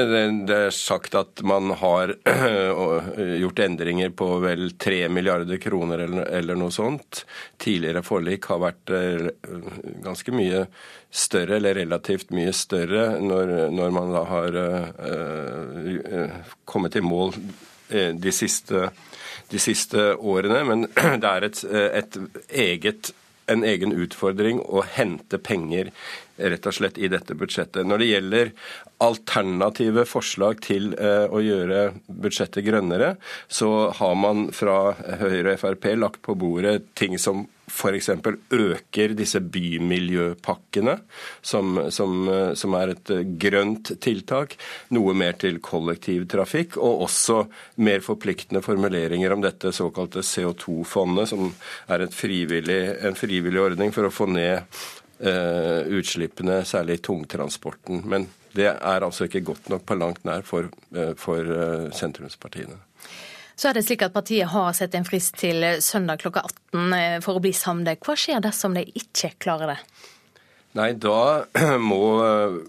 Det er sagt at man har [clears throat] gjort endringer på vel 3 milliarder kroner eller noe sånt. Tidligere forlik har vært ganske mye større, eller relativt mye større, når, man da har kommet i mål de siste, de siste årene. Men [clears throat] det er et, et eget en egen utfordring å hente penger rett og slett i dette budsjettet. Når det gjelder alternative forslag til eh, å gjøre budsjettet grønnere, så har man fra Høyre og Frp lagt på bordet ting som f.eks. øker disse bymiljøpakkene, som, som, eh, som, er et grønt tiltak. Noe mer til kollektivtrafikk, og også mer forpliktende formuleringer om dette såkalte CO2-fondet, som er frivillig, en frivillig ordning for å få ned Eh, utslippene, særlig tungtransporten. Men det er altså ikke godt nok på langt nær for, eh, for eh, sentrumspartiene. Så er det slik at Partiet har sett en frist til søndag klokka 18 for å bli samlet. Hva skjer dersom de ikke klarer det? Nei, da [clears throat] må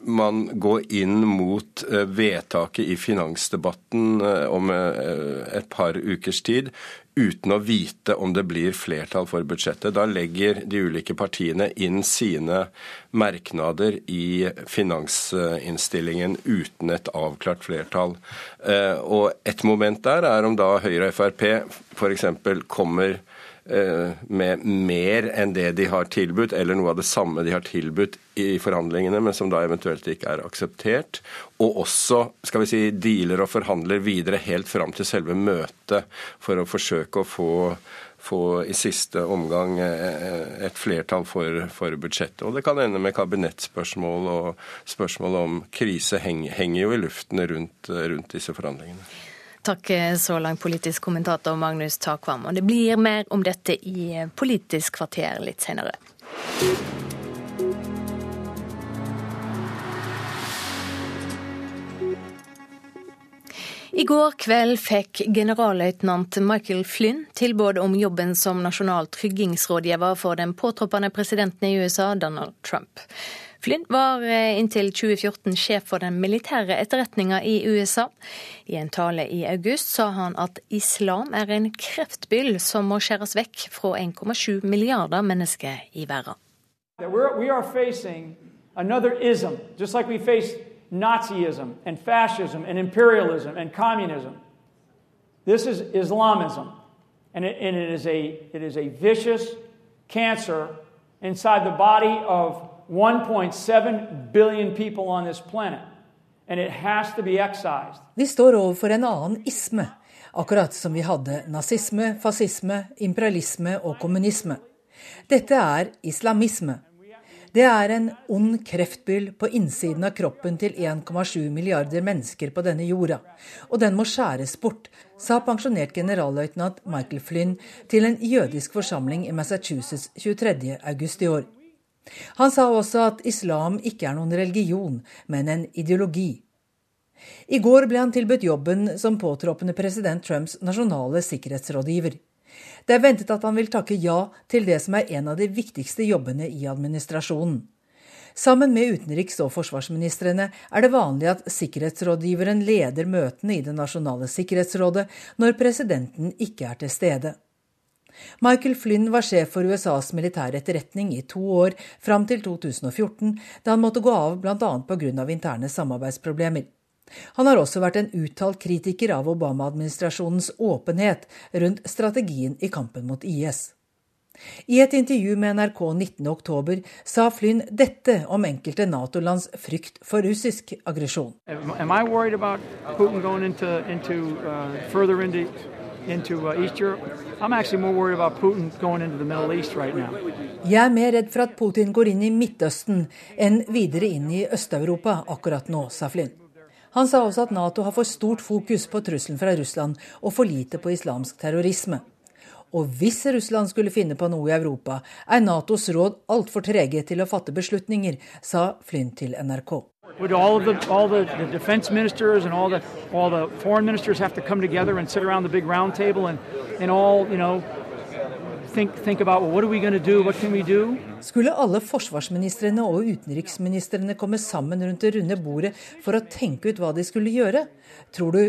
man gå inn mot vedtaket i finansdebatten om et par ukers tid uten å vite om det blir flertall for budsjettet. Da legger de ulike partiene inn sine merknader i finansinnstillingen uten et avklart flertall. Eh, og et moment der er om da Høyre og Frp f.eks. kommer Eh, med mer enn det de har tilbudt, eller noe av det samme de har tilbudt i forhandlingene, men som da eventuelt ikke er akseptert. Og også skal vi si, dealer og forhandler videre helt fram til selve møtet for å forsøke å få, få i siste omgang eh, et flertall for, for, budsjettet. Og det kan ende med kabinettspørsmål, og spørsmål om krise henger, henger jo i luften rundt, rundt disse forhandlingene. Takk så langt, politisk kommentator Magnus Takvam. Og det blir mer om dette i Politisk kvarter litt senere. I går kveld fikk generalløytnant Michael Flynn tilbud om jobben som nasjonal tryggingsrådgiver for den påtroppende presidenten i USA, Donald Trump. Flynn var eh, inntil 2014 sjef for den militære etterretninga i USA. I en tale i august sa han at islam er en kreftbyll som må skjæres vekk fra 1,7 milliarder mennesker i verden. Nazism and fascism and imperialism and communism. This is Islamism. And it, and it, is a, it is a vicious cancer inside the body of 1.7 billion people on this planet. And it has to be excised. Vi står overfor en annen isme, akkurat som vi hadde nazisme, fascisme, imperialisme og kommunisme. Dette er islamisme. Det er en ond kreftbyll på innsiden av kroppen til 1,7 milliarder mennesker på denne jorda, og den må skjæres bort, sa pensjonert generalløytnant Michael Flynn til en jødisk forsamling i Massachusetts 23.8 i år. Han sa også at islam ikke er noen religion, men en ideologi. I går ble han tilbudt jobben som påtroppende president Trumps nasjonale sikkerhetsrådgiver. Det er ventet at han vil takke ja til det som er en av de viktigste jobbene i administrasjonen. Sammen med utenriks- og forsvarsministrene er det vanlig at sikkerhetsrådgiveren leder møtene i Det nasjonale sikkerhetsrådet når presidenten ikke er til stede. Michael Flynn var sjef for USAs militære etterretning i to år, fram til 2014, da han måtte gå av bl.a. pga. interne samarbeidsproblemer. Han har også vært en uttalt kritiker av Obama-administrasjonens åpenhet rundt strategien i kampen mot IS. I et intervju med NRK 19.10 sa Flynn dette om enkelte Nato-lands frykt for russisk aggresjon. Am I Jeg er mer redd for at Putin går inn i Midtøsten enn videre inn i Øst-Europa akkurat nå, sa Flynn. Han sa også at Nato har for stort fokus på trusselen fra Russland og for lite på islamsk terrorisme. Og hvis Russland skulle finne på noe i Europa, er Natos råd altfor trege til å fatte beslutninger, sa Flynn til NRK. Would all the all the, the defense ministers and all the all the foreign ministers have to come together and sit around the big round table and and all you know think think about well, what are we going to do? What can we do? Skulle alle forsvarsministrene og utenriksministrene komme sammen rundt det runde bordet for å tenke ut hva de skulle gjøre? Tror du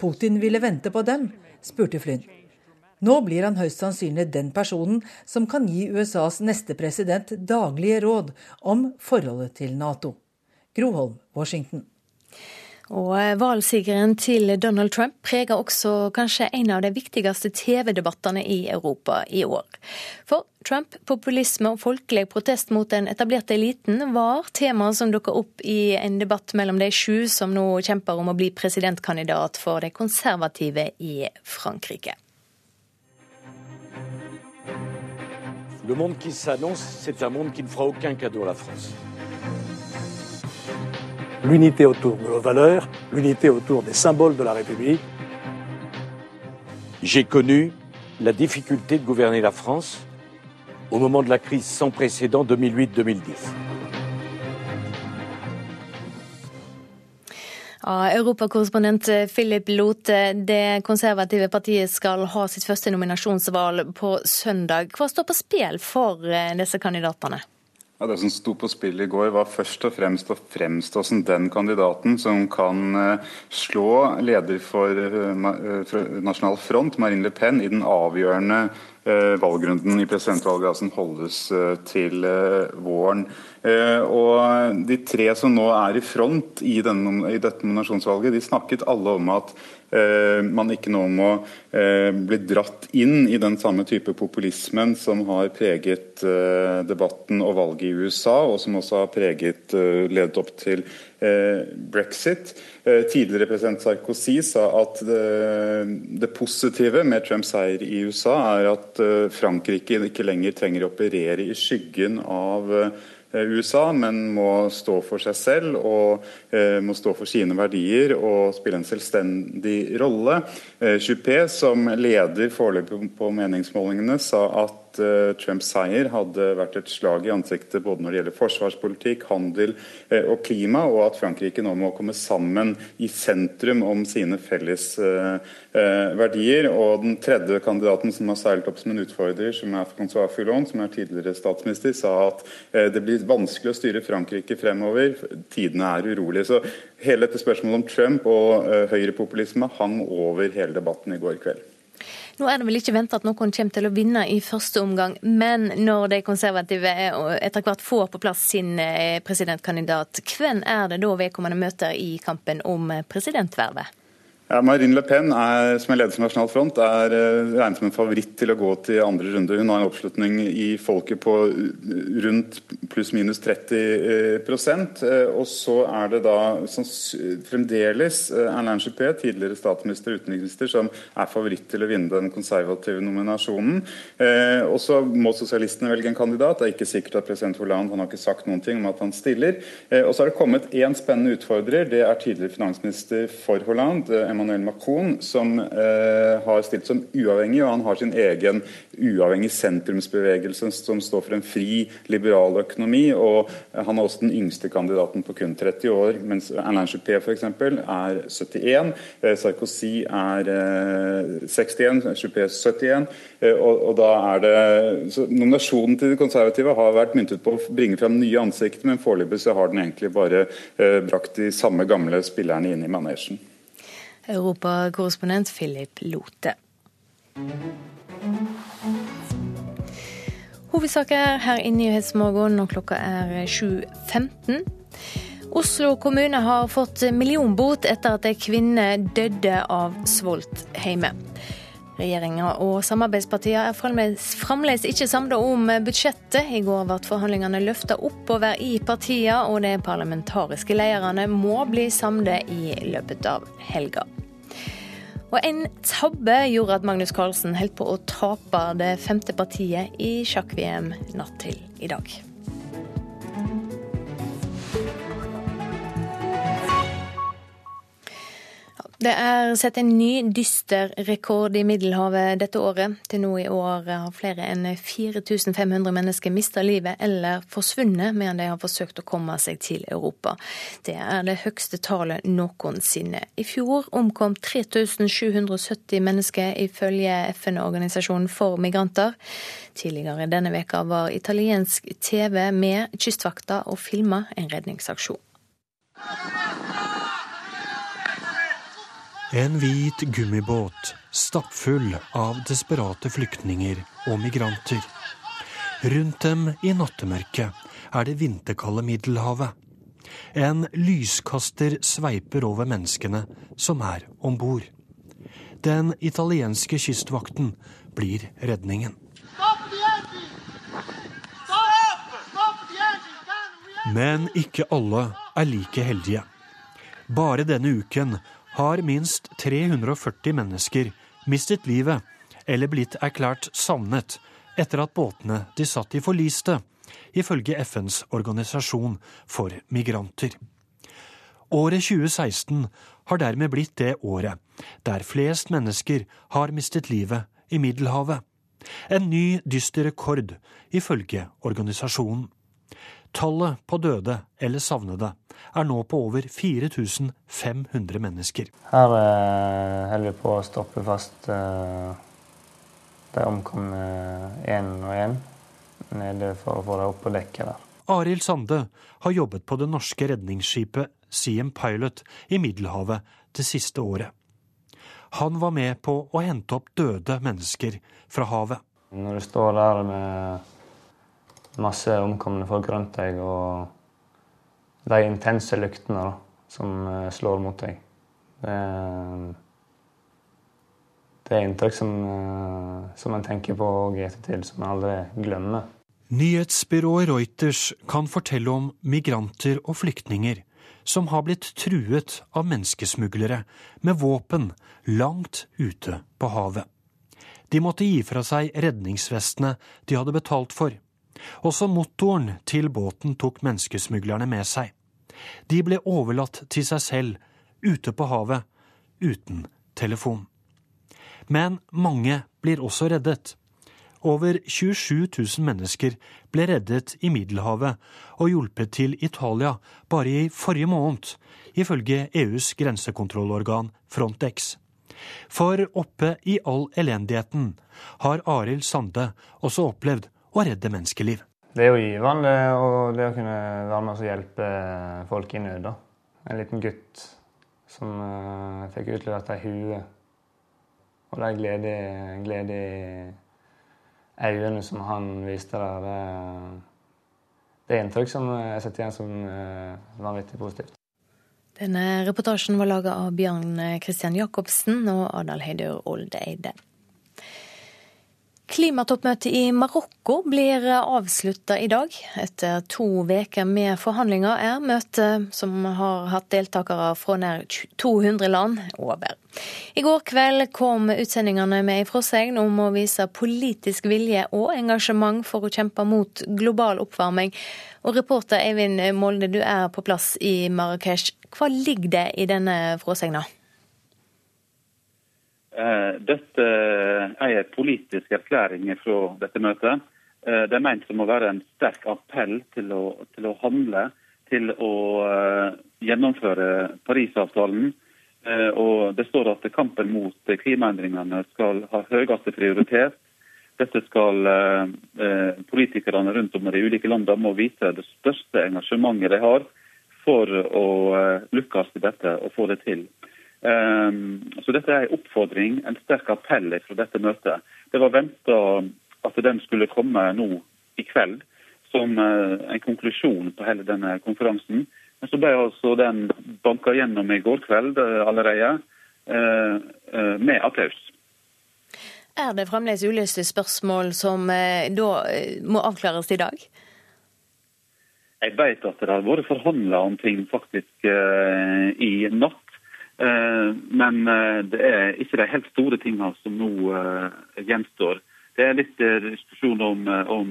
Putin ville vente på dem? spurte Flynn. Nå blir han høyst sannsynlig den personen som kan gi USAs neste president daglige råd om forholdet til Nato. Groholm, Washington. Og Valgsigeren til Donald Trump preger også kanskje en av de viktigste TV-debattene i Europa i år. For Trump, populisme og folkelig protest mot den etablerte eliten var tema som dukka opp i en debatt mellom de sju som nå kjemper om å bli presidentkandidat for de konservative i Frankrike. Le monde qui s'annonce, c'est un monde qui ne fera aucun cadeau à la France l'unité autour de nos valeurs, l'unité autour des symboles de la République. J'ai connu la difficulté de gouverner la France au moment de la crise sans précédent 2008-2010. Ja, Europakorrespondent Philip Lote, det konservative partiet skal ha sitt første nominasjonsvalg på søndag. Hva står på spill for eh, disse kandidatene? Ja, Det som sto på spill i går, var først og fremst å fremstå som den kandidaten som kan eh, slå leder for, eh, Nasjonal Front, Marine Le Pen, i den avgjørende valgrunden i presidentvalget som holdes til våren. Og De tre som nå er i front i, denne, i dette nominasjonsvalget, de snakket alle om at Eh, man ikke nå må eh, bli dratt inn i den samme type populismen som har preget eh, debatten og valget i USA, og som også har preget ledet opp til brexit. Tidligere president Sarkozy sa at det, positive med Trumps seier i USA er at Frankrike ikke lenger trenger å operere i skyggen av Eh, USA, men må stå for seg selv og eh, må stå for sine verdier og spille en selvstendig rolle. Eh, Juppé, som leder foreløpig på meningsmålingene, sa at uh, Trumps seier hadde vært et slag i ansiktet både når det gjelder forsvarspolitikk, handel uh, og klima, og at Frankrike nå må komme sammen i sentrum om sine felles uh, verdier. Og den tredje kandidaten som har seilt opp som en utfordrer, som er Francois Fillon, som er tidligere statsminister, sa at det blir vanskelig å styre Frankrike fremover. Tidene er urolige. Så hele dette spørsmålet om Trump og høyrepopulisme hang over hele debatten i går kveld. Nå er det vel ikke venta at noen kommer til å vinne i første omgang, men når de konservative etter hvert får på plass sin eh, presidentkandidat, hvem er det da vedkommende møter i kampen om presidentvervet? Ja, Marine Le Pen, er, som er leder for Nasjonal Front, er uh, regnet som en favoritt til å gå til andre runde. Hun har en oppslutning i folket på rundt pluss-minus 30 uh, Og så er det da fremdeles Erlend Juppé, tidligere statsminister og utenriksminister, som er favoritt til å vinne den konservative nominasjonen. Og så må sosialistene velge en kandidat. Det er ikke sikkert at president Hollande han har ikke sagt noen ting om at han stiller. og så har det kommet én spennende utfordrer. Det er tidligere finansminister for Hollande. Emmanuel Macron, som eh, har stilt som uavhengig, og han har sin egen uavhengig sentrumsbevegelse som står for en fri, liberal økonomi. og Han er også den yngste kandidaten på kun 30 år, mens Alain Juppé f.eks. er 71. Eh, Sarkozy er eh, 61, Juppé 71. Eh, og, og, da er det, så Nominasjonen til de konservative har vært myntet på å bringe fram nye ansikter, men foreløpig så har den egentlig bare eh, brakt de samme gamle spillerne inn i manesjen. Europakorrespondent Philip Lote. Hovedsaker her i Nyhetsmorgen når klokka er 7.15. Oslo kommune har fått millionbot etter at ei kvinne døde av svolt hjemme. Regjeringa og samarbeidspartiene er fremdeles ikke samlet om budsjettet. I går ble forhandlingene løfta oppover i partiene, og de parlamentariske lederne må bli samlet i løpet av helga. Og en tabbe gjorde at Magnus Carlsen holdt på å tape det femte partiet i sjakk-VM natt til i dag. Det er satt en ny dyster rekord i Middelhavet dette året. Til nå i år har flere enn 4500 mennesker mista livet eller forsvunnet mens de har forsøkt å komme seg til Europa. Det er det høyeste tallet noensinne. I fjor omkom 3770 mennesker ifølge FN-organisasjonen for migranter. Tidligere denne veka var italiensk TV med Kystvakta og filma en redningsaksjon. En hvit gummibåt stappfull av desperate flyktninger og migranter. Rundt dem i nattemørket er det vinterkalde Middelhavet. En lyskaster sveiper over menneskene som er om bord. Den italienske kystvakten blir redningen. Men ikke alle er like heldige. Bare denne uken har minst 340 mennesker mistet livet eller blitt erklært savnet etter at båtene de satt i, forliste, ifølge FNs organisasjon for migranter. Året 2016 har dermed blitt det året der flest mennesker har mistet livet i Middelhavet. En ny dyster rekord, ifølge organisasjonen. Tallet på døde eller savnede er nå på over 4500 mennesker. Her eh, holder vi på å stoppe fast eh, de omkomne én og én nede for å få dem opp på dekket der. Arild Sande har jobbet på det norske redningsskipet Siem Pilot i Middelhavet det siste året. Han var med på å hente opp døde mennesker fra havet. Når du står der med masse omkomne folk rundt deg, og de intense lyktene da, som eh, slår mot deg. Det, det er inntrykk som, eh, som en tenker på i ettertid, som en aldri glemmer. Nyhetsbyrået Reuters kan fortelle om migranter og flyktninger som har blitt truet av menneskesmuglere med våpen langt ute på havet. De måtte gi fra seg redningsvestene de hadde betalt for. Også motoren til båten tok menneskesmuglerne med seg. De ble overlatt til seg selv ute på havet, uten telefon. Men mange blir også reddet. Over 27 000 mennesker ble reddet i Middelhavet og hjulpet til Italia bare i forrige måned, ifølge EUs grensekontrollorgan Frontex. For oppe i all elendigheten har Arild Sande også opplevd å redde menneskeliv. Det er jo givende og det å kunne være med og hjelpe folk i nød. da. En liten gutt som uh, fikk utlevert ei hue. Og de glede, glede i øynene som han viste der, det, det er inntrykk som jeg setter igjen som uh, vanvittig positivt. Denne reportasjen var laga av Bjørn Christian Jacobsen og Adal Heidur Oldeide. Klimatoppmøtet i Marokko blir avslutta i dag. Etter to uker med forhandlinger er møtet, som har hatt deltakere fra nær 200 land, over. I går kveld kom utsendingene med en frasegn om å vise politisk vilje og engasjement for å kjempe mot global oppvarming. Og reporter Eivind Molde, du er på plass i Marrakech. Hva ligger det i denne frosegna? Eh, dette er en politisk erklæring fra dette møtet. Eh, det er ment som å være en sterk appell til å, til å handle, til å eh, gjennomføre Parisavtalen. Og Det står at kampen mot klimaendringene skal ha høyeste prioritet. Dette skal politikerne rundt om i de ulike landene må vise det største engasjementet de har for å lykkes i dette og få det til. Ehm, så dette er en oppfordring, en sterk appell fra dette møtet. Det var venta at den skulle komme nå i kveld som eh, en konklusjon på hele denne konferansen. Men så ble altså den banka gjennom i går kveld eh, allerede, eh, med applaus. Er det fremdeles uløste spørsmål som da må avklares i dag? Jeg vet at det har vært forhandla om ting faktisk i natt. Eh, men eh, det er ikke de helt store tingene som nå eh, gjenstår. Det er litt diskusjon om, om,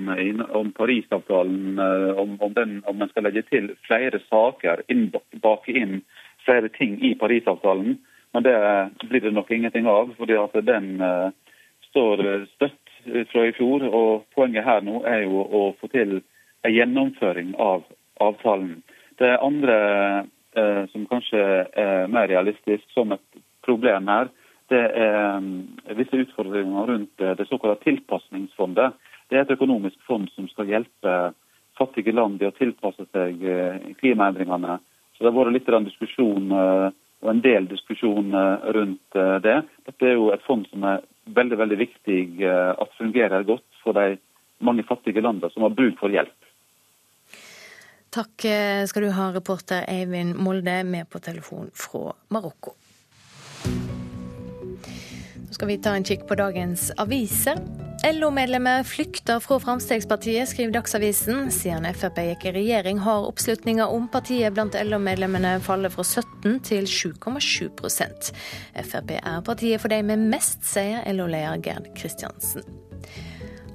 om Parisavtalen, om, om, den, om man skal legge til flere saker, inn, bake inn flere ting i Parisavtalen. Men det blir det nok ingenting av, fordi at den står støtt fra i fjor. Og poenget her nå er jo å få til en gjennomføring av avtalen. Det andre som kanskje er mer realistisk som et problem her, det er visse utfordringer rundt det såkalte tilpasningsfondet. Det er et økonomisk fond som skal hjelpe fattige land i å tilpasse seg klimaendringene. Så Det har vært litt diskusjon og en del diskusjon rundt det. Dette er jo et fond som er veldig veldig viktig eh, at fungerer godt for de mange fattige landene som har bruk for hjelp. Takk eh, skal du ha, reporter Eivind Molde, med på telefon fra Marokko. Nå skal vi ta en kikk på dagens aviser. LO-medlemmer flykter fra Frp, skriver Dagsavisen. Siden Frp gikk i regjering, har oppslutninga om partiet blant LO-medlemmene fallet fra 17 til 7,7% Frp er partiet for de med mest, sier LO-leder Gerd Kristiansen.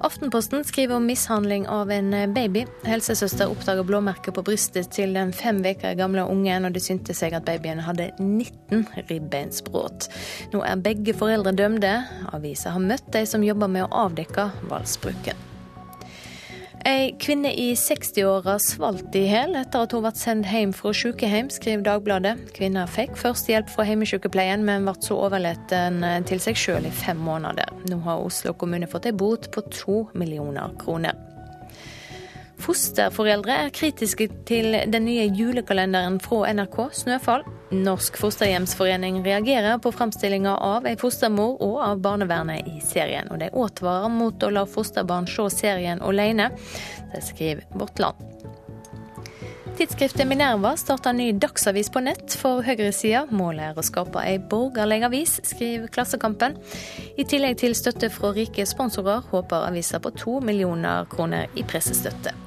Aftenposten skriver om mishandling av en baby. Helsesøster oppdager blåmerker på brystet til den fem uker gamle ungen, og det syntes seg at babyen hadde 19 ribbeinsbrudd. Nå er begge foreldre dømte. Avisa har møtt de som jobber med å avdekke voldsbruken. Ei kvinne i 60-åra svalt i hjel etter at hun ble sendt hjem fra sykehjem, skriver Dagbladet. Kvinna fikk først hjelp fra hjemmesykepleien, men ble så overlatt til seg sjøl i fem måneder. Nå har Oslo kommune fått ei bot på to millioner kroner. Fosterforeldre er kritiske til den nye julekalenderen fra NRK, 'Snøfall'. Norsk fosterhjemsforening reagerer på framstillinga av ei fostermor og av barnevernet i serien. Og de advarer mot å la fosterbarn se serien alene. Det skriver Vårt Land. Tidsskriftet Minerva starter ny dagsavis på nett for høyresida. Målet er å skape ei borgerlig avis, skriver Klassekampen. I tillegg til støtte fra rike sponsorer håper avisa på to millioner kroner i pressestøtte.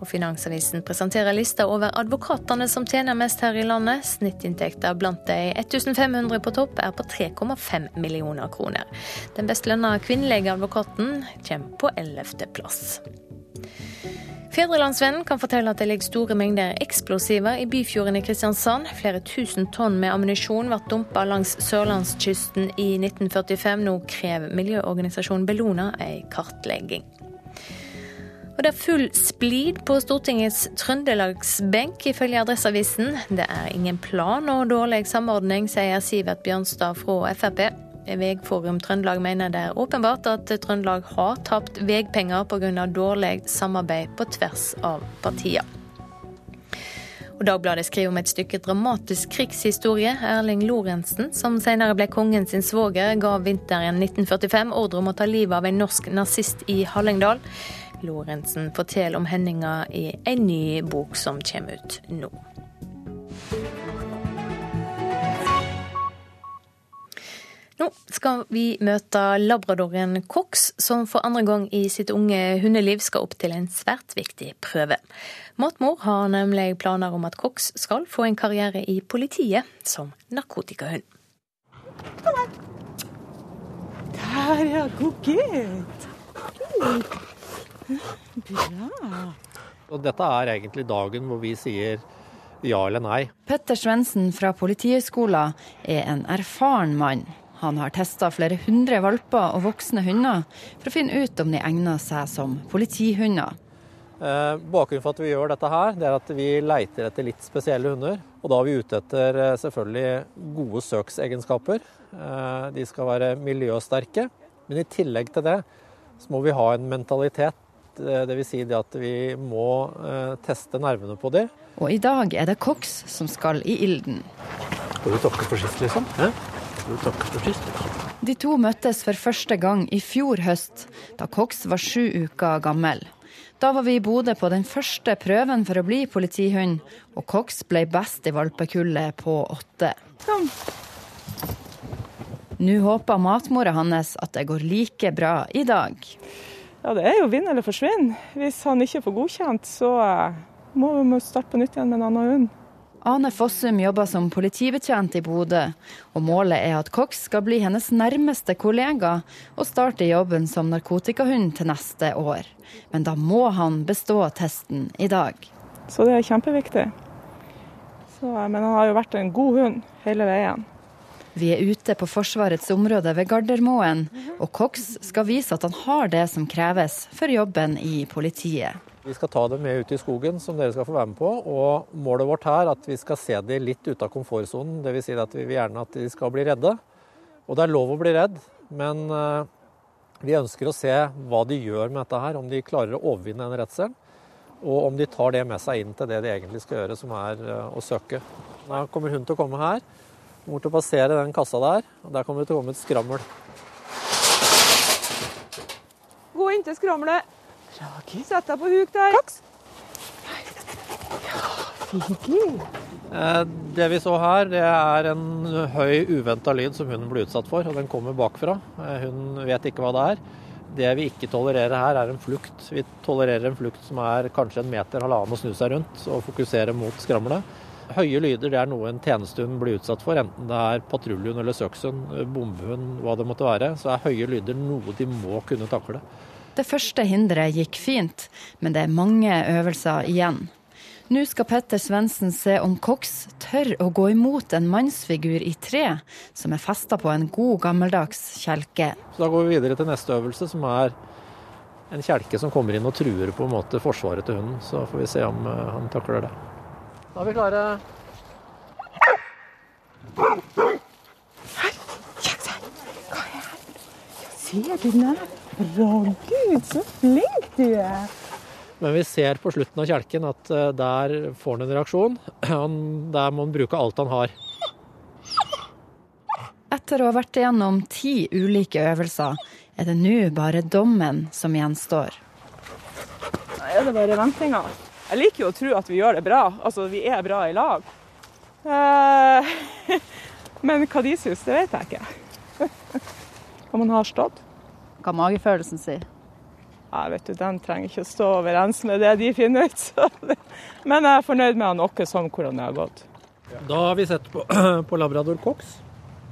Og Finansavisen presenterer lista over advokatene som tjener mest her i landet. Snittinntekter blant de 1500 på topp er på 3,5 millioner kroner. Den best lønna kvinnelige advokaten kommer på 11. plass. Fedrelandsvennen kan fortelle at det ligger store mengder eksplosiver i Byfjorden i Kristiansand. Flere tusen tonn med ammunisjon ble dumpa langs sørlandskysten i 1945. Nå krever miljøorganisasjonen Bellona ei kartlegging. Og det er full splid på Stortingets trøndelagsbenk, ifølge Adresseavisen. Det er ingen plan og dårlig samordning, sier Sivert Bjørnstad fra Frp. Vegforum Trøndelag mener det er åpenbart at Trøndelag har tapt veipenger pga. dårlig samarbeid på tvers av partier. Og Dagbladet skriver om et stykke dramatisk krigshistorie. Erling Lorentzen, som senere ble kongen sin svoger, ga vinteren 1945 ordre om å ta livet av en norsk nazist i Hallingdal. Lorentzen forteller om hendinga i en ny bok som kommer ut nå. Nå skal vi møte labradoren Cox, som for andre gang i sitt unge hundeliv skal opp til en svært viktig prøve. Matmor har nemlig planer om at Cox skal få en karriere i politiet som narkotikahund. Der, ja. God gutt. Bra. Og dette er egentlig dagen hvor vi sier ja eller nei. Petter Svendsen fra Politihøgskolen er en erfaren mann. Han har testa flere hundre valper og voksne hunder for å finne ut om de egner seg som politihunder. Eh, bakgrunnen for at vi gjør dette her, det er at vi leiter etter litt spesielle hunder. Og da er vi ute etter eh, selvfølgelig gode søksegenskaper. Eh, de skal være miljøsterke. Men i tillegg til det så må vi ha en mentalitet Dvs. Si det at vi må eh, teste nervene på dem. Og i dag er det koks som skal i ilden. Skal du takke for sist, liksom? Ja? Skal du takke for sist? De to møttes for første gang i fjor høst, da Cox var sju uker gammel. Da var vi i Bodø på den første prøven for å bli politihund, og Cox ble best i valpekullet på åtte. Kom. Nå håper matmora hans at det går like bra i dag. Ja, det er jo vinn eller forsvinn. Hvis han ikke får godkjent, så eh, må vi starte på nytt igjen med en annen hund. Ane Fossum jobber som politibetjent i Bodø, og målet er at Cox skal bli hennes nærmeste kollega og starte jobben som narkotikahund til neste år. Men da må han bestå testen i dag. Så det er kjempeviktig. Så, eh, men han har jo vært en god hund hele veien. Vi er ute på Forsvarets område ved Gardermoen, og Cox skal vise at han har det som kreves for jobben i politiet. Vi skal ta dem med ut i skogen, som dere skal få være med på. Og målet vårt her er at vi skal se dem litt ute av komfortsonen. Dvs. Si at vi vil gjerne at de skal bli redde. Og det er lov å bli redd, men eh, vi ønsker å se hva de gjør med dette her. Om de klarer å overvinne den redselen. Og om de tar det med seg inn til det de egentlig skal gjøre, som er eh, å søke. Da kommer hun til å komme her. Hun og passere den kassa der. og Der kommer det til å komme et skrammel. Gå inn til skramlet. Sett deg på huk der. Kaks. Eh, det vi så her, det er en høy, uventa lyd som hunden ble utsatt for, og den kommer bakfra. Eh, hun vet ikke hva det er. Det vi ikke tolererer her, er en flukt. Vi tolererer en flukt som er kanskje en meter, halvannen å snu seg rundt og fokusere mot skramlet. Høye lyder det er noe en tjenestehund blir utsatt for, enten det er patruljehund eller søkshund, bombehund, hva det måtte være. Så er høye lyder noe de må kunne takle. Det første hinderet gikk fint, men det er mange øvelser igjen. Nå skal Petter Svendsen se om Cox tør å gå imot en mannsfigur i tre som er festa på en god, gammeldags kjelke. Så Da går vi videre til neste øvelse, som er en kjelke som kommer inn og truer på en måte forsvaret til hunden. Så får vi se om eh, han takler det. Da er vi klare. Her! Kjeksen! Hva er her? Ser du den? Bra, Gud, så flink du er! Men vi ser på slutten av kjelken at eh, der får han en reaksjon. [clears throat] Der må han bruke alt han har. Etter å ha vært igjennom ti ulike øvelser, er det nå bare dommen som gjenstår. Da er det bare ventinga. Jeg liker jo å tro at vi gjør det bra. Altså, vi er bra i lag. Eh, [laughs] men hva de syns, det vet jeg ikke. [laughs] Hva man har stått. Hva magefølelsen sier? Ja, vet du, Den trenger ikke å stå overens med det de finner ut. Men jeg er fornøyd med han Åkke som hvordan det har gått. Da har vi sett på, [clears throat] på labrador cox.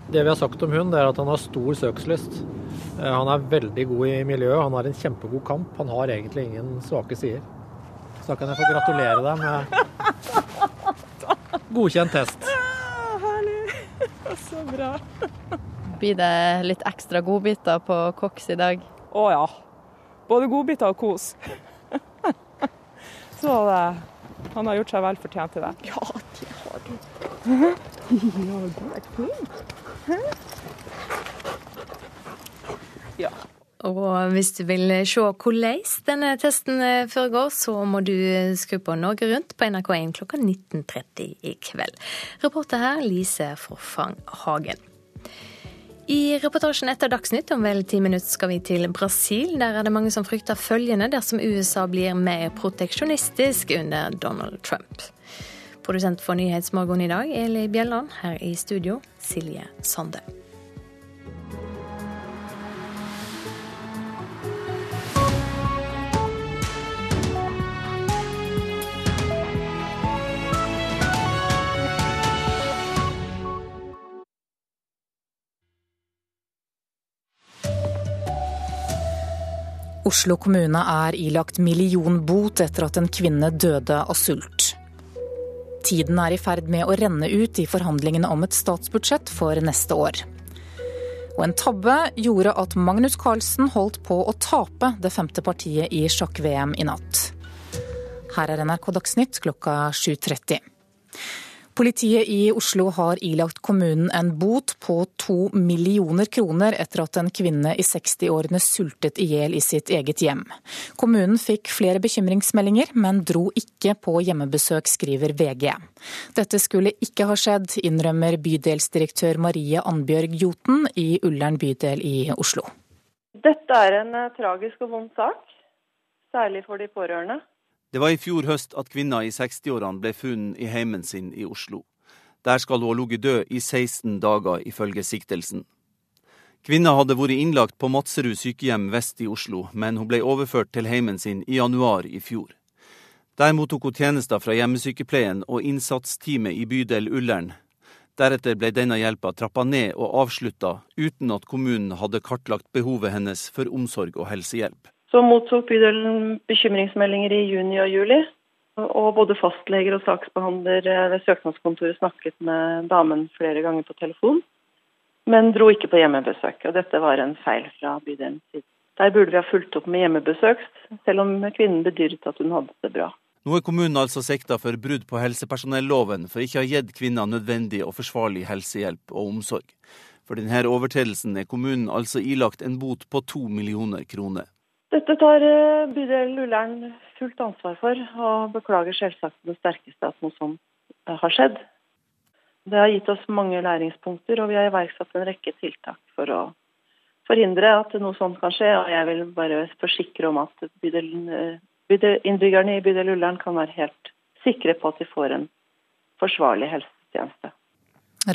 Det vi har sagt om hund, det er at han har stor søkslyst. Eh, han er veldig god i miljøet, han har en kjempegod kamp. Han har egentlig ingen svake sider. Så da kan jeg få gratulere deg med godkjent test. Herlig. [laughs] Så bra. Blir det litt ekstra godbiter på koks i dag? Å ja. Både godbiter og kos. [laughs] Så det, han har gjort seg vel fortjent til det. Ja, det har du. ja, du er flink. Ja. Og hvis du vil se hvordan denne testen foregår, så må du skru på Norge Rundt på NRK1 klokka 19.30 i kveld. Reporter her Lise Forfang Hagen. I reportasjen etter Dagsnytt om vel ti minutter skal vi til Brasil. Der er det mange som frykter følgende dersom USA blir mer proteksjonistisk under Donald Trump. Produsent for Nyhetsmorgen i dag, Eli Bjelland. Her i studio, Silje Sande. Oslo kommune er ilagt millionbot etter at en kvinne døde av sult. Tiden er i ferd med å renne ut i forhandlingene om et statsbudsjett for neste år. Og en tabbe gjorde at Magnus Carlsen holdt på å tape det femte partiet i sjakk-VM i natt. Her er NRK Dagsnytt klokka 7.30. Politiet i Oslo har ilagt kommunen en bot på to millioner kroner etter at en kvinne i 60-årene sultet i hjel i sitt eget hjem. Kommunen fikk flere bekymringsmeldinger, men dro ikke på hjemmebesøk, skriver VG. Dette skulle ikke ha skjedd, innrømmer bydelsdirektør Marie Annbjørg Joten i Ullern bydel i Oslo. Dette er en eh, tragisk og vond sak, særlig for de pårørende. Det var i fjor høst at kvinna i 60-årene ble funnet i heimen sin i Oslo. Der skal hun ha ligget død i 16 dager, ifølge siktelsen. Kvinna hadde vært innlagt på Madserud sykehjem vest i Oslo, men hun ble overført til heimen sin i januar i fjor. Der mottok hun tjenester fra hjemmesykepleien og innsatsteamet i bydel Ullern. Deretter ble denne hjelpa trappa ned og avslutta, uten at kommunen hadde kartlagt behovet hennes for omsorg og helsehjelp. Så mottok bydelen bekymringsmeldinger i juni og juli. Og både fastleger og saksbehandler ved søknadskontoret snakket med damen flere ganger på telefon. men dro ikke på hjemmebesøk. og Dette var en feil fra bydelens side. Der burde vi ha fulgt opp med hjemmebesøk, selv om kvinnen bedyret at hun hadde det bra. Nå er kommunen altså sikta for brudd på helsepersonelloven for ikke å ha gitt kvinner nødvendig og forsvarlig helsehjelp og omsorg. For denne overtredelsen er kommunen altså ilagt en bot på to millioner kroner. Dette tar eh, bydel Ullern fullt ansvar for, og beklager selvsagt det sterkeste at noe sånt eh, har skjedd. Det har gitt oss mange læringspunkter, og vi har iverksatt en rekke tiltak for å forhindre at noe sånt kan skje. Og jeg vil bare forsikre om at bydel, innbyggerne i bydel Ullern kan være helt sikre på at de får en forsvarlig helsetjeneste.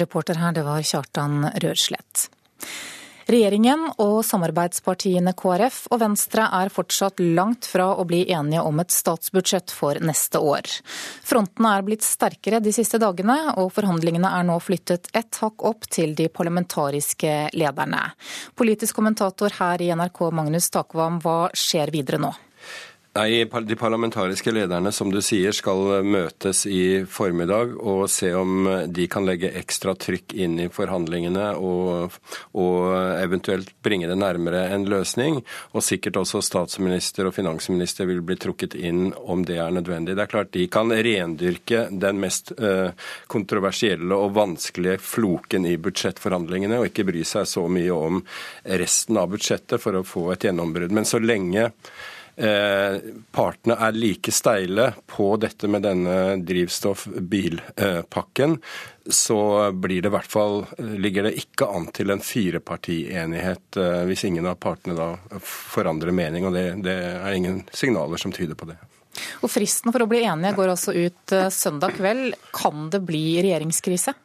Reporter her, det var Kjartan Rørslett. Regjeringen og samarbeidspartiene KrF og Venstre er fortsatt langt fra å bli enige om et statsbudsjett for neste år. Frontene er blitt sterkere de siste dagene, og forhandlingene er nå flyttet ett hakk opp til de parlamentariske lederne. Politisk kommentator her i NRK, Magnus Takvam, hva skjer videre nå? Nei, De parlamentariske lederne som du sier, skal møtes i formiddag og se om de kan legge ekstra trykk inn i forhandlingene og, og, eventuelt bringe det nærmere en løsning. Og sikkert også statsminister og finansminister vil bli trukket inn om det er nødvendig. Det er klart De kan rendyrke den mest uh, kontroversielle og vanskelige floken i budsjettforhandlingene og ikke bry seg så mye om resten av budsjettet for å få et gjennombrudd. Men så lenge Eh, partene er like steile på dette med denne drivstoff-bilpakken, så blir det i hvert fall, ligger det ikke an til en firepartienighet eh, hvis ingen av partene da forandrer mening. Og det, det er ingen signaler som tyder på det. Og Fristen for å bli enige går altså ut eh, søndag kveld. Kan det bli regjeringskrise?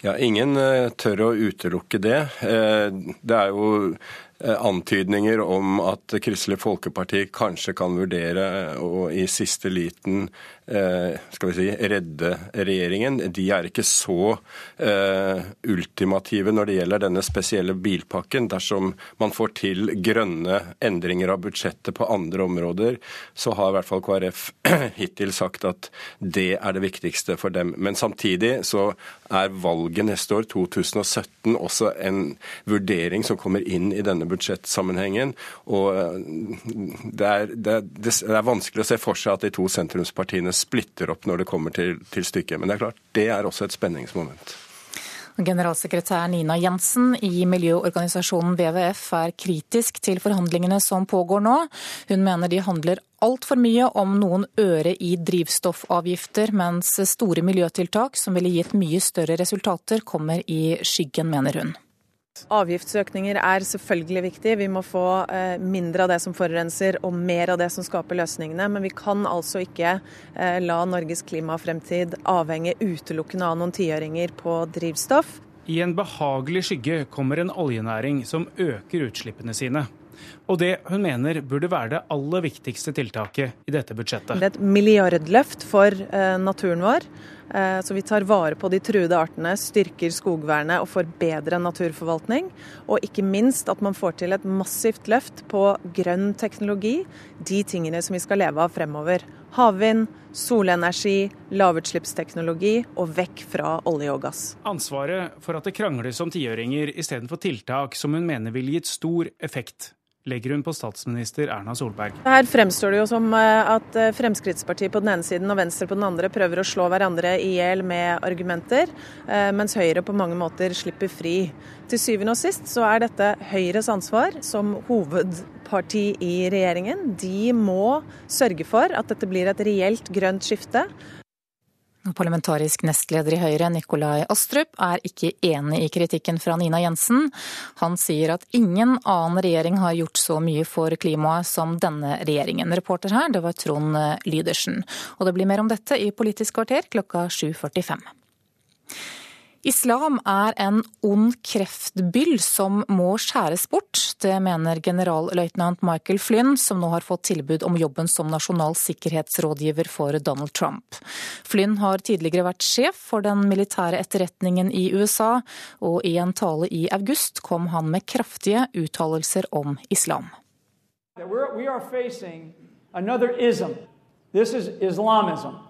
Ja, Ingen tør å utelukke det. Det er jo Eh, antydninger om at Kristelig Folkeparti kanskje kan vurdere å i siste liten Eh, skal vi si, redde regjeringen. De er ikke så uh, ultimative når det gjelder denne spesielle bilpakken. Dersom man får til grønne endringer av budsjettet på andre områder, så har i hvert fall KrF [clears throat] hittil sagt at det er det viktigste for dem. Men samtidig så er valget neste år, 2017, også en vurdering som kommer inn i denne budsjettsammenhengen. Og eh, det er, det, det er vanskelig å se for seg at de to sentrumspartiene splitter opp når det kommer til, til stykket. Men det er klart, det er også et spenningsmoment. Generalsekretær Nina Jensen i miljøorganisasjonen WWF er kritisk til forhandlingene som pågår nå. Hun mener de handler altfor mye om noen øre i drivstoffavgifter, mens store miljøtiltak som ville gitt mye større resultater, kommer i skyggen, mener hun. Avgiftsøkninger er selvfølgelig viktig. Vi må få eh, mindre av det som forurenser og mer av det som skaper løsningene. Men vi kan altså ikke eh, la Norges klimafremtid avhenge utelukkende av noen tiøringer på drivstoff. I en behagelig skygge kommer en oljenæring som øker utslippene sine. Og det hun mener burde være det aller viktigste tiltaket i dette budsjettet. Det er et milliardløft for eh, naturen vår. Eh, så vi tar vare på de truede artene, styrker skogvernet og får bedre naturforvaltning. Og ikke minst at man får til et massivt løft på grønn teknologi, de tingene som vi skal leve av fremover. Havvind, solenergi, lavutslippsteknologi og vekk fra olje og gass. Ansvaret for at det krangles om tiøringer istedenfor tiltak som hun mener ville gitt stor effekt, legger hun på statsminister Erna Solberg. Her fremstår det jo som eh, at eh, Fremskrittspartiet på den ene siden og Venstre på den andre prøver å slå hverandre i hjel med argumenter, eh, mens Høyre på mange måter slipper fri. Til syvende og sist så er dette Høyres ansvar som hovedparti i regjeringen. De må sørge for at dette blir et reelt grønt skifte. Parlamentarisk nestleder i Høyre, Nikolai Astrup, er ikke enig i kritikken fra Nina Jensen. Han sier at ingen annen regjering har gjort så mye for klimaet som denne regjeringen. Reporter her, det var Trond Lydersen. Og det blir mer om dette i Politisk kvarter klokka 7.45. Islam er en ond kreftbyll som må skjæres bort. Det mener generalløytnant Michael Flynn, som nå har fått tilbud om jobben som nasjonal sikkerhetsrådgiver for Donald Trump. Flynn har tidligere vært sjef for den militære etterretningen i USA, og i en tale i august kom han med kraftige uttalelser om islam. We are facing another ism. This is Islamism.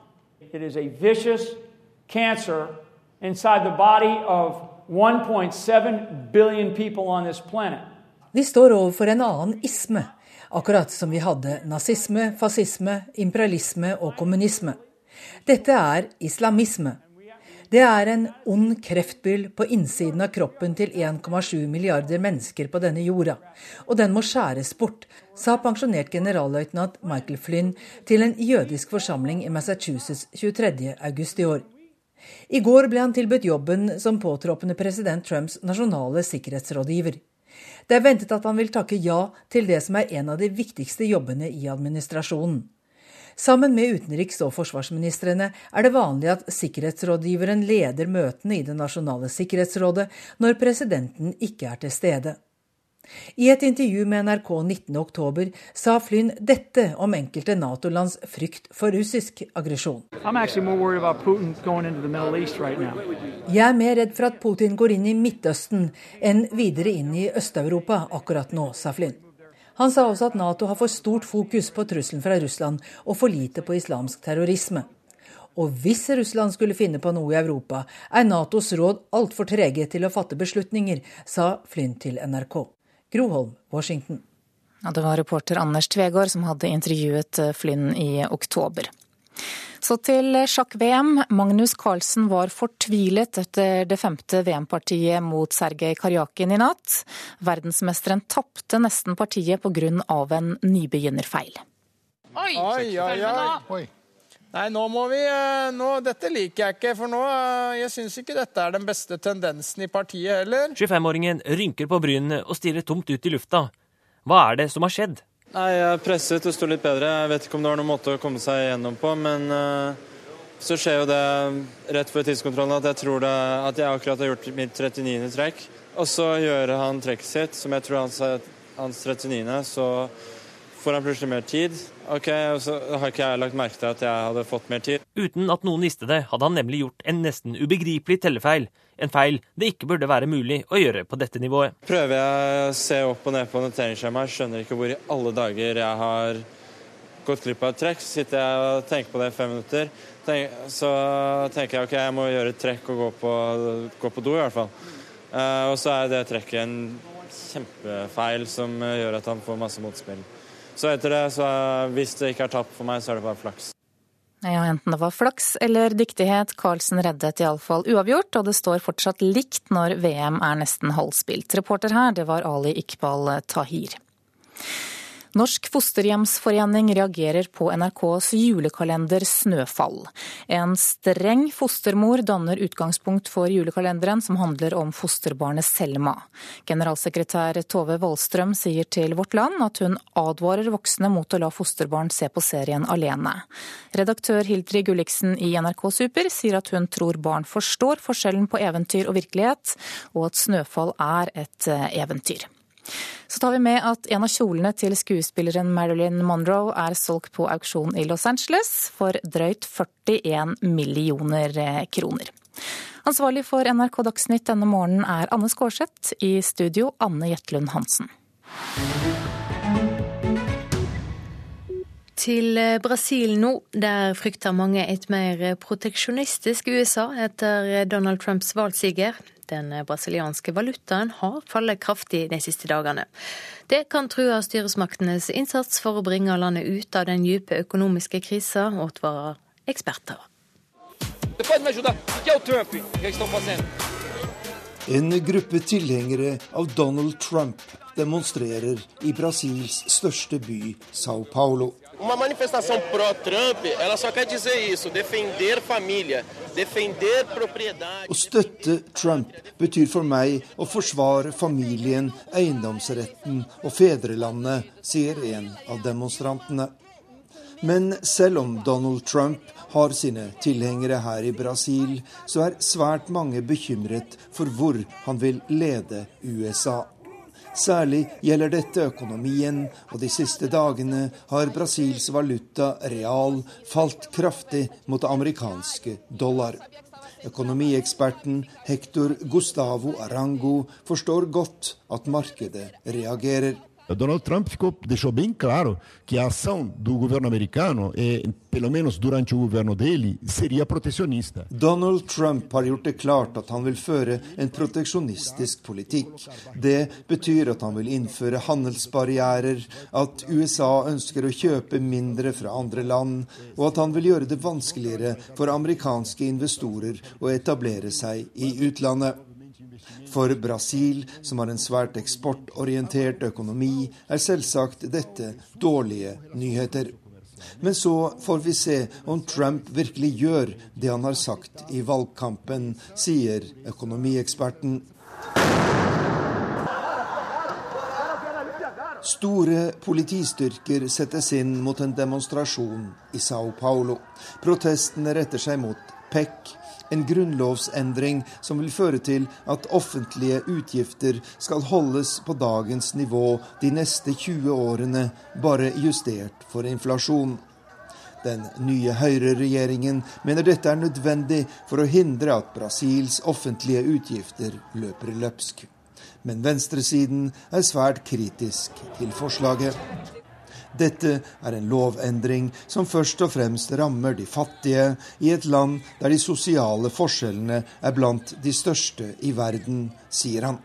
It is a vicious cancer inside the body of 1.7 billion people on this planet. Vi står overfor en annen isme, akkurat som vi hadde nazisme, fascisme, imperialisme og kommunisme. Dette er islamisme. Det er en ond kreftbyll på innsiden av kroppen til 1,7 milliarder mennesker på denne jorda, og den må skjæres bort, sa pensjonert generalløytnant Michael Flynn til en jødisk forsamling i Massachusetts 23.8 i år. I går ble han tilbudt jobben som påtroppende president Trumps nasjonale sikkerhetsrådgiver. Det er ventet at han vil takke ja til det som er en av de viktigste jobbene i administrasjonen. Sammen med utenriks- og forsvarsministrene er det vanlig at sikkerhetsrådgiveren leder møtene i Det nasjonale sikkerhetsrådet når presidenten ikke er til stede. I et intervju med NRK 19.10 sa Flynn dette om enkelte Nato-lands frykt for russisk aggresjon. Jeg er mer redd for at Putin går inn i Midtøsten enn videre inn i Øst-Europa akkurat nå, sa Flynn. Han sa også at Nato har for stort fokus på trusselen fra Russland og for lite på islamsk terrorisme. Og hvis Russland skulle finne på noe i Europa, er Natos råd altfor trege til å fatte beslutninger, sa Flynn til NRK. Groholm, Washington. Ja, det var reporter Anders Tvegård som hadde intervjuet eh, Flynn i oktober. Så til sjakk-VM. Magnus Carlsen var fortvilet etter det femte VM-partiet mot Sergej Karjakin i natt. Verdensmesteren tapte nesten partiet pga. en nybegynnerfeil. Oi, oi, oi. oi. Nei, nå må vi eh, nå, Dette liker jeg ikke, for nå eh, Jeg syns ikke dette er den beste tendensen i partiet heller. 25-åringen rynker på brynene og stirrer tomt ut i lufta. Hva er det som har skjedd? Nei, Jeg er presset og står litt bedre. Jeg vet ikke om det var noen måte å komme seg gjennom på, men uh, så skjer jo det rett før tidskontrollen at jeg tror det, at jeg akkurat har gjort mitt 39. trekk. Og så gjør han trekket sitt, som jeg tror er hans 39., så får han plutselig mer tid. Ok, Så har ikke jeg lagt merke til at jeg hadde fått mer tid. Uten at noen visste det, hadde han nemlig gjort en nesten ubegripelig tellefeil. En feil det ikke burde være mulig å gjøre på dette nivået. Prøver jeg å se opp og ned på noteringsskjemaet, skjønner ikke hvor i alle dager jeg har gått glipp av et trekk. Så sitter jeg og tenker på det i fem minutter. så tenker jeg ok, jeg må gjøre et trekk og gå på, gå på do, i hvert fall. Uh, og så er det trekket en kjempefeil som gjør at han får masse motspill. Så etter det, så hvis det ikke er tapt for meg, så er det bare flaks. Ja, enten det var flaks eller dyktighet, Carlsen reddet iallfall uavgjort, og det står fortsatt likt når VM er nesten halvspilt. Reporter her, det var Ali Iqbal Tahir. Norsk fosterhjemsforening reagerer på NRKs julekalender Snøfall. En streng fostermor danner utgangspunkt for julekalenderen som handler om fosterbarnet Selma. Generalsekretær Tove Wallstrøm sier til Vårt Land at hun advarer voksne mot å la fosterbarn se på serien alene. Redaktør Hildrid Gulliksen i NRK Super sier at hun tror barn forstår forskjellen på eventyr og virkelighet, og at Snøfall er et eventyr. Så tar vi med at en av kjolene til skuespilleren Marilyn Monroe er solgt på auksjon i Los Angeles for drøyt 41 millioner eh, kroner. Ansvarlig for NRK Dagsnytt denne morgenen er Anne Skårseth. I studio Anne Jetlund Hansen. Til eh, Brasil nå. Der frykter mange et mer proteksjonistisk USA etter Donald Trumps valgsiger. Den brasilianske valutaen har fallet kraftig de siste dagene. Det kan true styresmaktenes innsats for å bringe landet ut av den dype økonomiske krisa, advarer eksperter. En gruppe tilhengere av Donald Trump demonstrerer i Brasils største by, Sao Paulo. Uma manifestação pró-Trump, ela só quer dizer isso, defender família, defender propriedade. Å støtte Trump betyr for meg å forsvare familien, eiendomsretten og fedrelandet, sier en av demonstrantene. Men selv om Donald Trump har sine tilhengere her i Brasil, så er svært mange bekymret for hvor han vil lede USA. Særlig gjelder dette økonomien, og de siste dagene har Brasils valuta real falt kraftig mot amerikanske dollar. Økonomieksperten Hector Gustavo Arango forstår godt at markedet reagerer. Donald Trump ficou, deixou bem claro que a ação do governo americano, eh, pelo menos durante o governo dele, seria protecionista. Donald Trump har gjort det klart at han vil føre en proteksjonistisk politikk. Det betyr at han vil innføre handelsbarrierer, at USA ønsker å kjøpe mindre fra andre land, og at han vil gjøre det vanskeligere for amerikanske investorer å etablere seg i utlandet. For Brasil, som har en svært eksportorientert økonomi, er selvsagt dette dårlige nyheter. Men så får vi se om Trump virkelig gjør det han har sagt i valgkampen, sier økonomieksperten. Store politistyrker settes inn mot en demonstrasjon i Sao Paulo. Protestene retter seg mot PEC, en grunnlovsendring som vil føre til at offentlige utgifter skal holdes på dagens nivå de neste 20 årene, bare justert for inflasjon. Den nye høyreregjeringen mener dette er nødvendig for å hindre at Brasils offentlige utgifter løper løpsk. Men venstresiden er svært kritisk til forslaget. Dette er en lovendring som først og fremst rammer de fattige i et land der de sosiale forskjellene er blant de største i verden, sier han.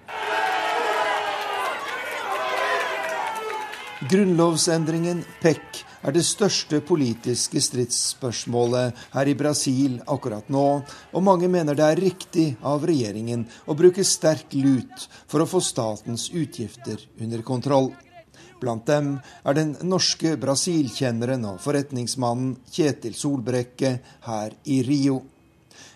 Grunnlovsendringen PEC er det største politiske stridsspørsmålet her i Brasil akkurat nå, og mange mener det er riktig av regjeringen å bruke sterk lut for å få statens utgifter under kontroll. Blant dem er den norske Brasil-kjenneren og forretningsmannen Kjetil Solbrekke her i Rio.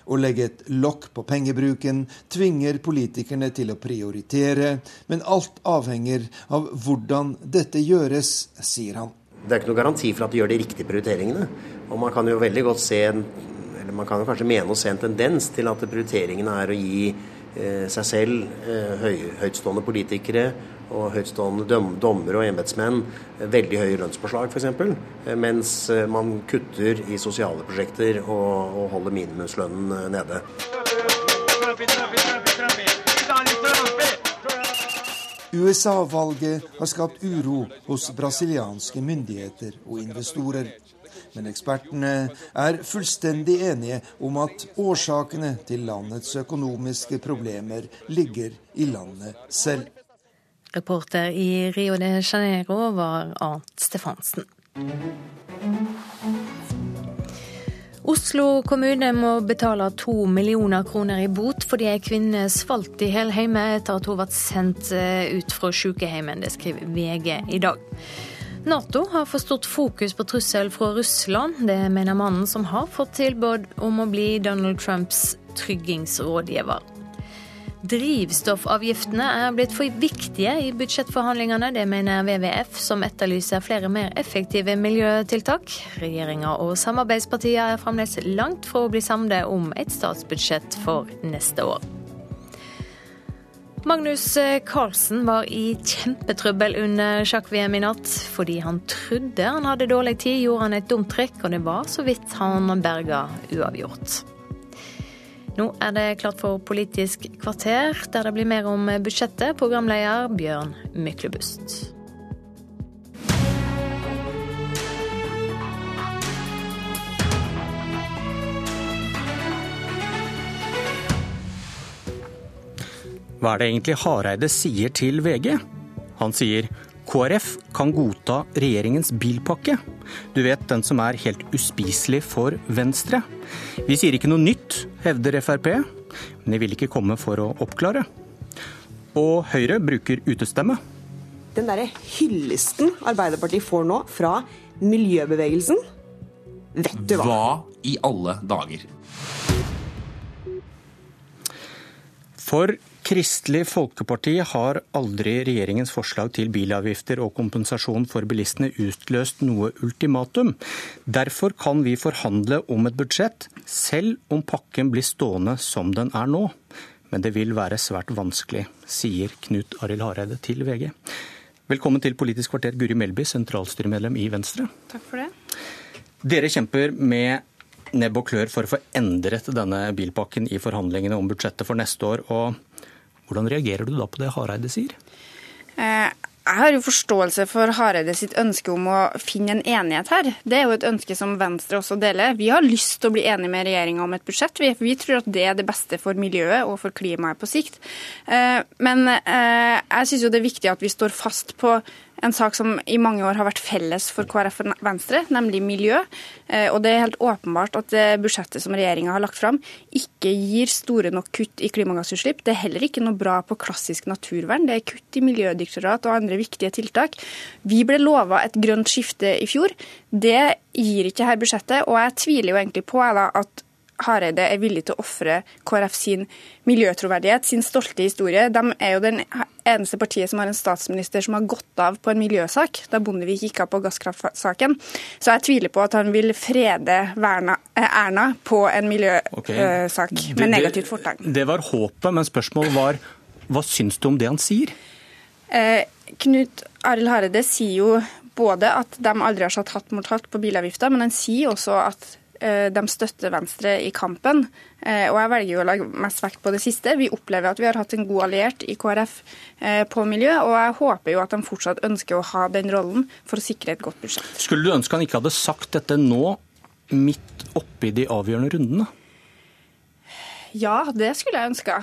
Å legge et lokk på pengebruken tvinger politikerne til å prioritere, men alt avhenger av hvordan dette gjøres, sier han. Det er ikke noe garanti for at de gjør de riktige prioriteringene. Og man kan jo veldig godt se, eller man kan jo kanskje mene å se en tendens til at prioriteringene er å gi eh, seg selv, eh, høy, høytstående politikere og høytstående dom, dommere og embetsmenn veldig høye lønnspåslag f.eks., eh, mens eh, man kutter i sosiale prosjekter og, og holder minimumslønnen eh, nede. USA-valget har skapt uro hos brasilianske myndigheter og investorer. Men ekspertene er fullstendig enige om at årsakene til landets økonomiske problemer ligger i landet selv. Reporter i Rio de Janeiro var Arnt Stefansen. Oslo kommune må betale to millioner kroner i bot fordi ei kvinne svalt i hele hjemme etter at hun ble sendt eh, ut fra sykehjemmet. Det skriver VG i dag. Nato har for stort fokus på trussel fra Russland. Det mener mannen som har fått tilbud om å bli Donald Trumps tryggingsrådgiver. Drivstoffavgiftene er blitt for viktige i budsjettforhandlingene. Det mener WWF, som etterlyser flere mer effektive miljøtiltak. Regjeringa og samarbeidspartiene er fremdeles langt fra å bli samlet om et statsbudsjett for neste år. Magnus Carlsen var i kjempetrøbbel under sjakk-VM i natt. Fordi han trodde han hadde dårlig tid, gjorde han et dumt trekk, og det var så vidt han berga uavgjort. Nå er det klart for Politisk kvarter, der det blir mer om budsjettet. Programleder Bjørn Myklebust. Hva er det egentlig Hareide sier til VG? Han sier KrF kan godta regjeringens bilpakke. Du vet den som er helt uspiselig for Venstre. Vi sier ikke noe nytt, hevder Frp, men de vil ikke komme for å oppklare. Og Høyre bruker utestemme. Den derre hyllesten Arbeiderpartiet får nå fra miljøbevegelsen, vet du hva? Hva i alle dager? For Kristelig Folkeparti har aldri regjeringens forslag til bilavgifter og kompensasjon for bilistene utløst noe ultimatum. Derfor kan vi forhandle om et budsjett, selv om pakken blir stående som den er nå. Men det vil være svært vanskelig, sier Knut Arild Hareide til VG. Velkommen til Politisk kvarter, Guri Melby, sentralstyremedlem i Venstre. Takk for det. Dere kjemper med nebb og klør for å få endret denne bilpakken i forhandlingene om budsjettet for neste år. og hvordan reagerer du da på det Hareide sier? Eh, Jeg har jo forståelse for Hareide sitt ønske om å finne en enighet her. Det er jo et ønske som Venstre også deler. Vi har lyst til å bli enige med regjeringa om et budsjett. Vi, vi tror at det er det beste for miljøet og for klimaet på sikt. Eh, men eh, jeg syns jo det er viktig at vi står fast på en sak som i mange år har vært felles for KrF og Venstre, nemlig miljø. Eh, og det er helt åpenbart at budsjettet som regjeringa har lagt fram, ikke gir store nok kutt i klimagassutslipp. Det er heller ikke noe bra på klassisk naturvern. Det er kutt i miljødirektorat og andre viktige tiltak. Vi ble lova et grønt skifte i fjor. Det gir ikke her budsjettet, og jeg tviler jo egentlig på at Hareide er villig til å ofre KrF sin miljøtroverdighet, sin stolte historie. De er jo den eneste partiet som har en statsminister som har gått av på en miljøsak, da Bondevik gikk av på gasskraftsaken. Så jeg tviler på at han vil frede Verna, eh, Erna på en miljøsak okay. med negativt fortegn. Det, det var håpet, men spørsmålet var hva syns du om det han sier? Eh, Knut Arild Hareide sier jo både at de aldri har satt hatt mot hatt på bilavgifter, men han sier også at de støtter Venstre i kampen. Eh, og jeg velger jo å legge mest vekt på det siste. Vi opplever at vi har hatt en god alliert i KrF eh, på miljø, og jeg håper jo at de fortsatt ønsker å ha den rollen for å sikre et godt budsjett. Skulle du ønske han ikke hadde sagt dette nå, midt oppi de avgjørende rundene? Ja, det skulle jeg ønska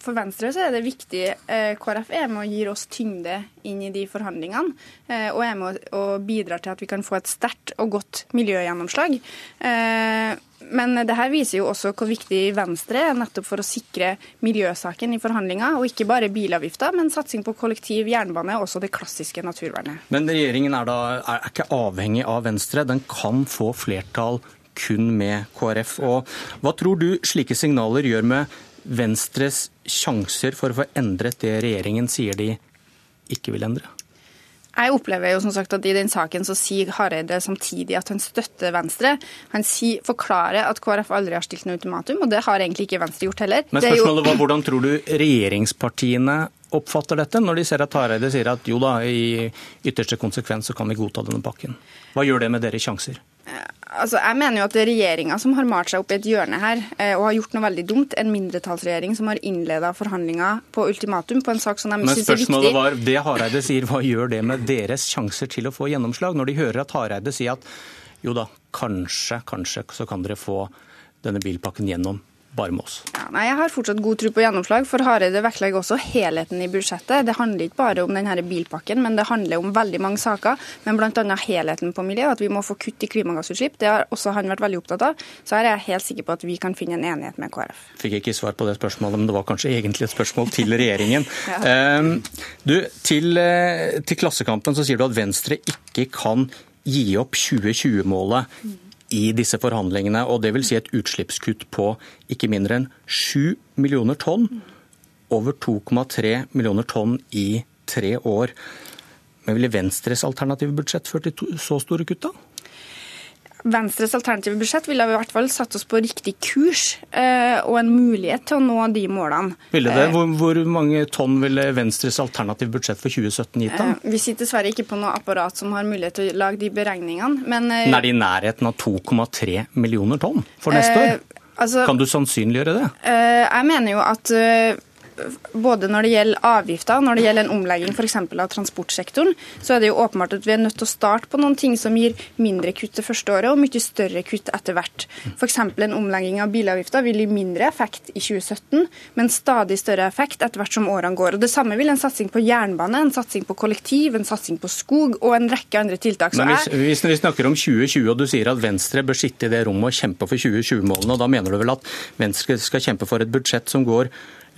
for Venstre så er det viktig eh, KrF er med og gir oss tyngde inn i de forhandlingene. Eh, og er med og bidrar til at vi kan få et sterkt og godt miljøgjennomslag. Eh, men det her viser jo også hvor viktig Venstre er nettopp for å sikre miljøsaken i forhandlinger. Og ikke bare bilavgifter, men satsing på kollektiv, jernbane og også det klassiske naturvernet. Men regjeringen er da er ikke avhengig av Venstre. Den kan få flertall kun med KrF. Og hva tror du slike signaler gjør med Venstres sjanser for å få endret det regjeringen sier de ikke vil endre? Jeg opplever jo som sagt at i den saken så sier Hareide samtidig at han støtter Venstre. Han sier, forklarer at KrF aldri har stilt noe ultimatum, og det har egentlig ikke Venstre gjort heller. Men spørsmålet var hvordan tror du regjeringspartiene oppfatter dette, når de ser at Hareide sier at jo da, i ytterste konsekvens så kan vi godta denne pakken. Hva gjør det med deres sjanser? Altså, jeg mener jo at det er regjeringa som har malt seg opp i et hjørne her eh, og har gjort noe veldig dumt. En mindretallsregjering som har innleda forhandlinger på ultimatum på en sak som de syns er viktig. Men spørsmålet var, det Hareide sier, hva gjør det med deres sjanser til å få gjennomslag? Når de hører at Hareide sier at jo da, kanskje, kanskje så kan dere få denne bilpakken gjennom bare med oss. Ja, nei, Jeg har fortsatt god tro på gjennomslag, for Hareide vektlegger også helheten i budsjettet. Det handler ikke bare om denne bilpakken, men det handler om veldig mange saker. Men bl.a. helheten på miljø, at vi må få kutt i klimagassutslipp. Det har også han vært veldig opptatt av. Så her er jeg helt sikker på at vi kan finne en enighet med KrF. Fikk ikke svar på det spørsmålet, men det var kanskje egentlig et spørsmål til regjeringen. [laughs] ja. Ehm, du, til, eh, til Klassekampen så sier du at Venstre ikke kan gi opp 2020-målet. I disse forhandlingene. og vil Si et utslippskutt på ikke mindre enn 7 millioner tonn. Over 2,3 millioner tonn i tre år. Men ville Venstres alternative budsjett ført til så store kutt, da? Venstres alternative budsjett ville i hvert fall satt oss på riktig kurs eh, og en mulighet til å nå de målene. Ville det? Eh, hvor, hvor mange tonn ville Venstres alternative budsjett for 2017 gitt? da? Eh, vi sitter dessverre ikke på noe apparat som har mulighet til å lage de beregningene. Men, men er det i nærheten av 2,3 millioner tonn for neste år? Altså, kan du sannsynliggjøre det? Jeg mener jo at både når det gjelder avgifter, når det gjelder en omlegging f.eks. av transportsektoren, så er det jo åpenbart at vi er nødt til å starte på noen ting som gir mindre kutt det første året, og mye større kutt etter hvert. F.eks. en omlegging av bilavgifter vil gi mindre effekt i 2017, men stadig større effekt etter hvert som årene går. Og Det samme vil en satsing på jernbane, en satsing på kollektiv, en satsing på skog og en rekke andre tiltak. Men hvis, hvis vi snakker om 2020, og du sier at Venstre bør sitte i det rommet og kjempe for 2020-målene, og da mener du vel at Venstre skal kjempe for et budsjett som går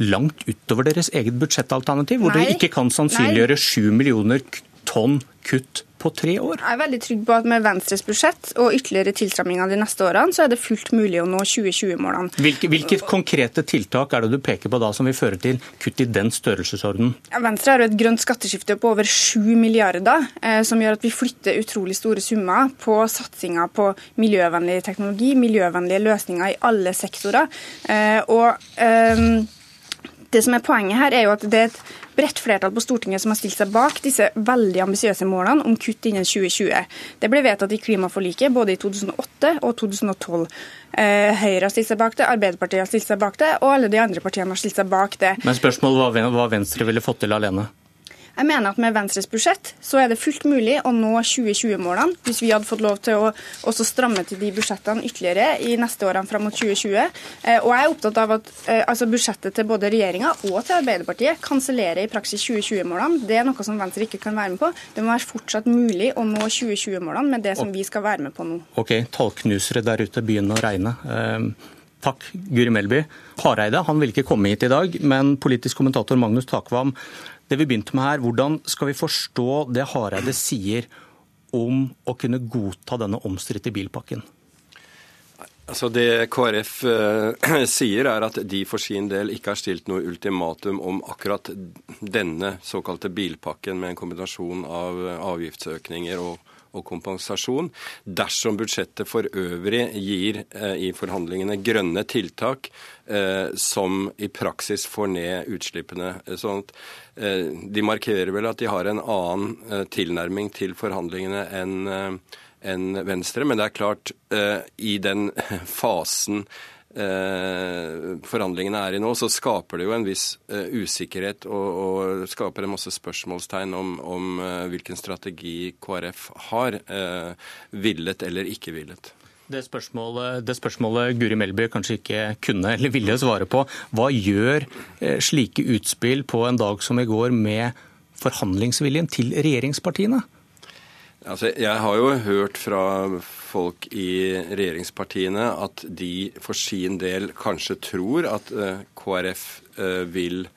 langt utover deres eget budsjettalternativ, hvor Nei. dere ikke kan sannsynliggjøre 7 millioner tonn kutt på tre år? Jeg er veldig trygg på at med Venstres budsjett og ytterligere tilstramminger de neste årene, så er det fullt mulig å nå 2020-målene. Hvilke, hvilke, konkrete tiltak er det du peker på da som vil føre til kutt i den størrelsesorden? Venstre har jo et grønt skatteskifte på over 7 milliarder, eh, som gjør at vi flytter utrolig store summer på satsinger på miljøvennlig teknologi, miljøvennlige løsninger i alle sektorer. Eh, og... Det som er Poenget her er jo at det er et bredt flertall på Stortinget som har stilt seg bak disse veldig ambisiøse målene om kutt innen 2020. Det ble vedtatt i klimaforliket både i 2008 og 2012. Eh, Høyre har stilt seg bak det, Arbeiderpartiet har stilt seg bak det, og alle de andre partiene har stilt seg bak det. Men spørsmålet var hva Venstre ville fått til alene? Jeg mener at med Venstres budsjett så er det fullt mulig å nå 2020-målene hvis vi hadde fått lov til å også stramme til de budsjettene ytterligere i neste årene fram mot 2020. Eh, og jeg er opptatt av at eh, altså budsjettet til både regjeringa og til Arbeiderpartiet kansellerer i praksis 2020-målene. Det er noe som Venstre ikke kan være med på. Det må være fortsatt mulig å nå 2020-målene med det som vi skal være med på nå. Ok, tallknusere der ute begynner å regne. Um Takk, Guri Melby. Hareide han vil ikke komme hit i dag, men politisk kommentator Magnus Takvam, det vi begynte med her, hvordan skal vi forstå det Hareide sier om å kunne godta denne omstridte bilpakken? Altså Det KrF uh, [clears throat] sier, er at de for sin del ikke har stilt noe ultimatum om akkurat denne såkalte bilpakken med en kombinasjon av avgiftsøkninger og og kompensasjon dersom budsjettet for øvrig gir eh, i forhandlingene grønne tiltak eh, som i praksis får ned utslippene. Sånn at eh, De markerer vel at de har en annen eh, tilnærming til forhandlingene enn eh, Venstre, men det er klart, eh, i den [laughs] fasen eh, forhandlingene er i nå, så skaper det jo en viss eh, usikkerhet og, og, skaper en masse spørsmålstegn om, om eh, hvilken strategi KrF har, eh, villet eller ikke villet. Det spørsmålet, det spørsmålet, Guri Melby kanskje ikke kunne eller ville svare på. Hva gjør eh, slike utspill på en dag som i går med forhandlingsviljen til regjeringspartiene? Altså, jeg har jo hørt fra folk i regjeringspartiene at de for sin del kanskje tror at uh, KrF uh, vil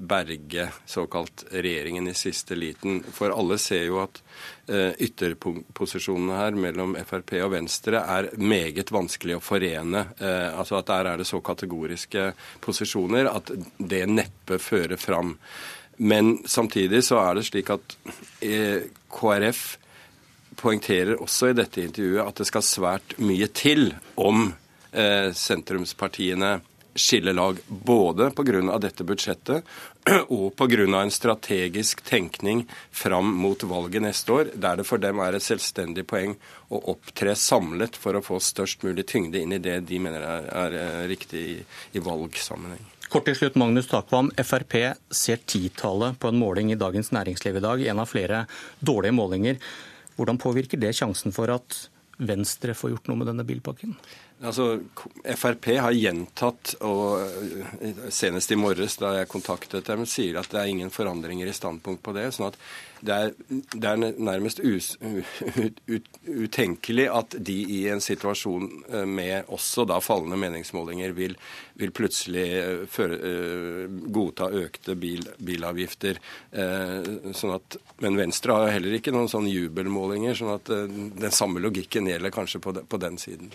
berge såkalt regjeringen i siste liten. For alle ser jo at uh, ytterposisjonene her mellom Frp og Venstre er meget vanskelig å forene. altså at Der er det så kategoriske posisjoner at det neppe fører fram. Men samtidig så er det slik at KrF poengterer også i dette intervjuet at det skal svært mye til om eh, sentrumspartiene skiller lag, både pga. dette budsjettet [clears throat] og pga. en strategisk tenkning fram mot valget neste år, der det for dem er et selvstendig poeng å opptre samlet for å få størst mulig tyngde inn i det de mener er, er eh, riktig i, i valgsammenheng. Kort til slutt, Magnus Takvam. Frp ser titallet på en måling i Dagens Næringsliv i dag, en av flere dårlige målinger. Hvordan påvirker det sjansen for at Venstre får gjort noe med denne bilpakken? Altså, Frp har gjentatt, og eh, senest i morges da jeg kontaktet dem, sier at det er ingen forandringer i standpunkt på det. sånn at det er, det er nærmest us, ut, ut, utenkelig at de i en situasjon eh, med også da fallende meningsmålinger vil, vil plutselig eh, føre, godta økte bil, bilavgifter. Sånn at, men Venstre har heller ikke noen sånne jubelmålinger, sånn at den samme logikken gjelder kanskje på, på den siden.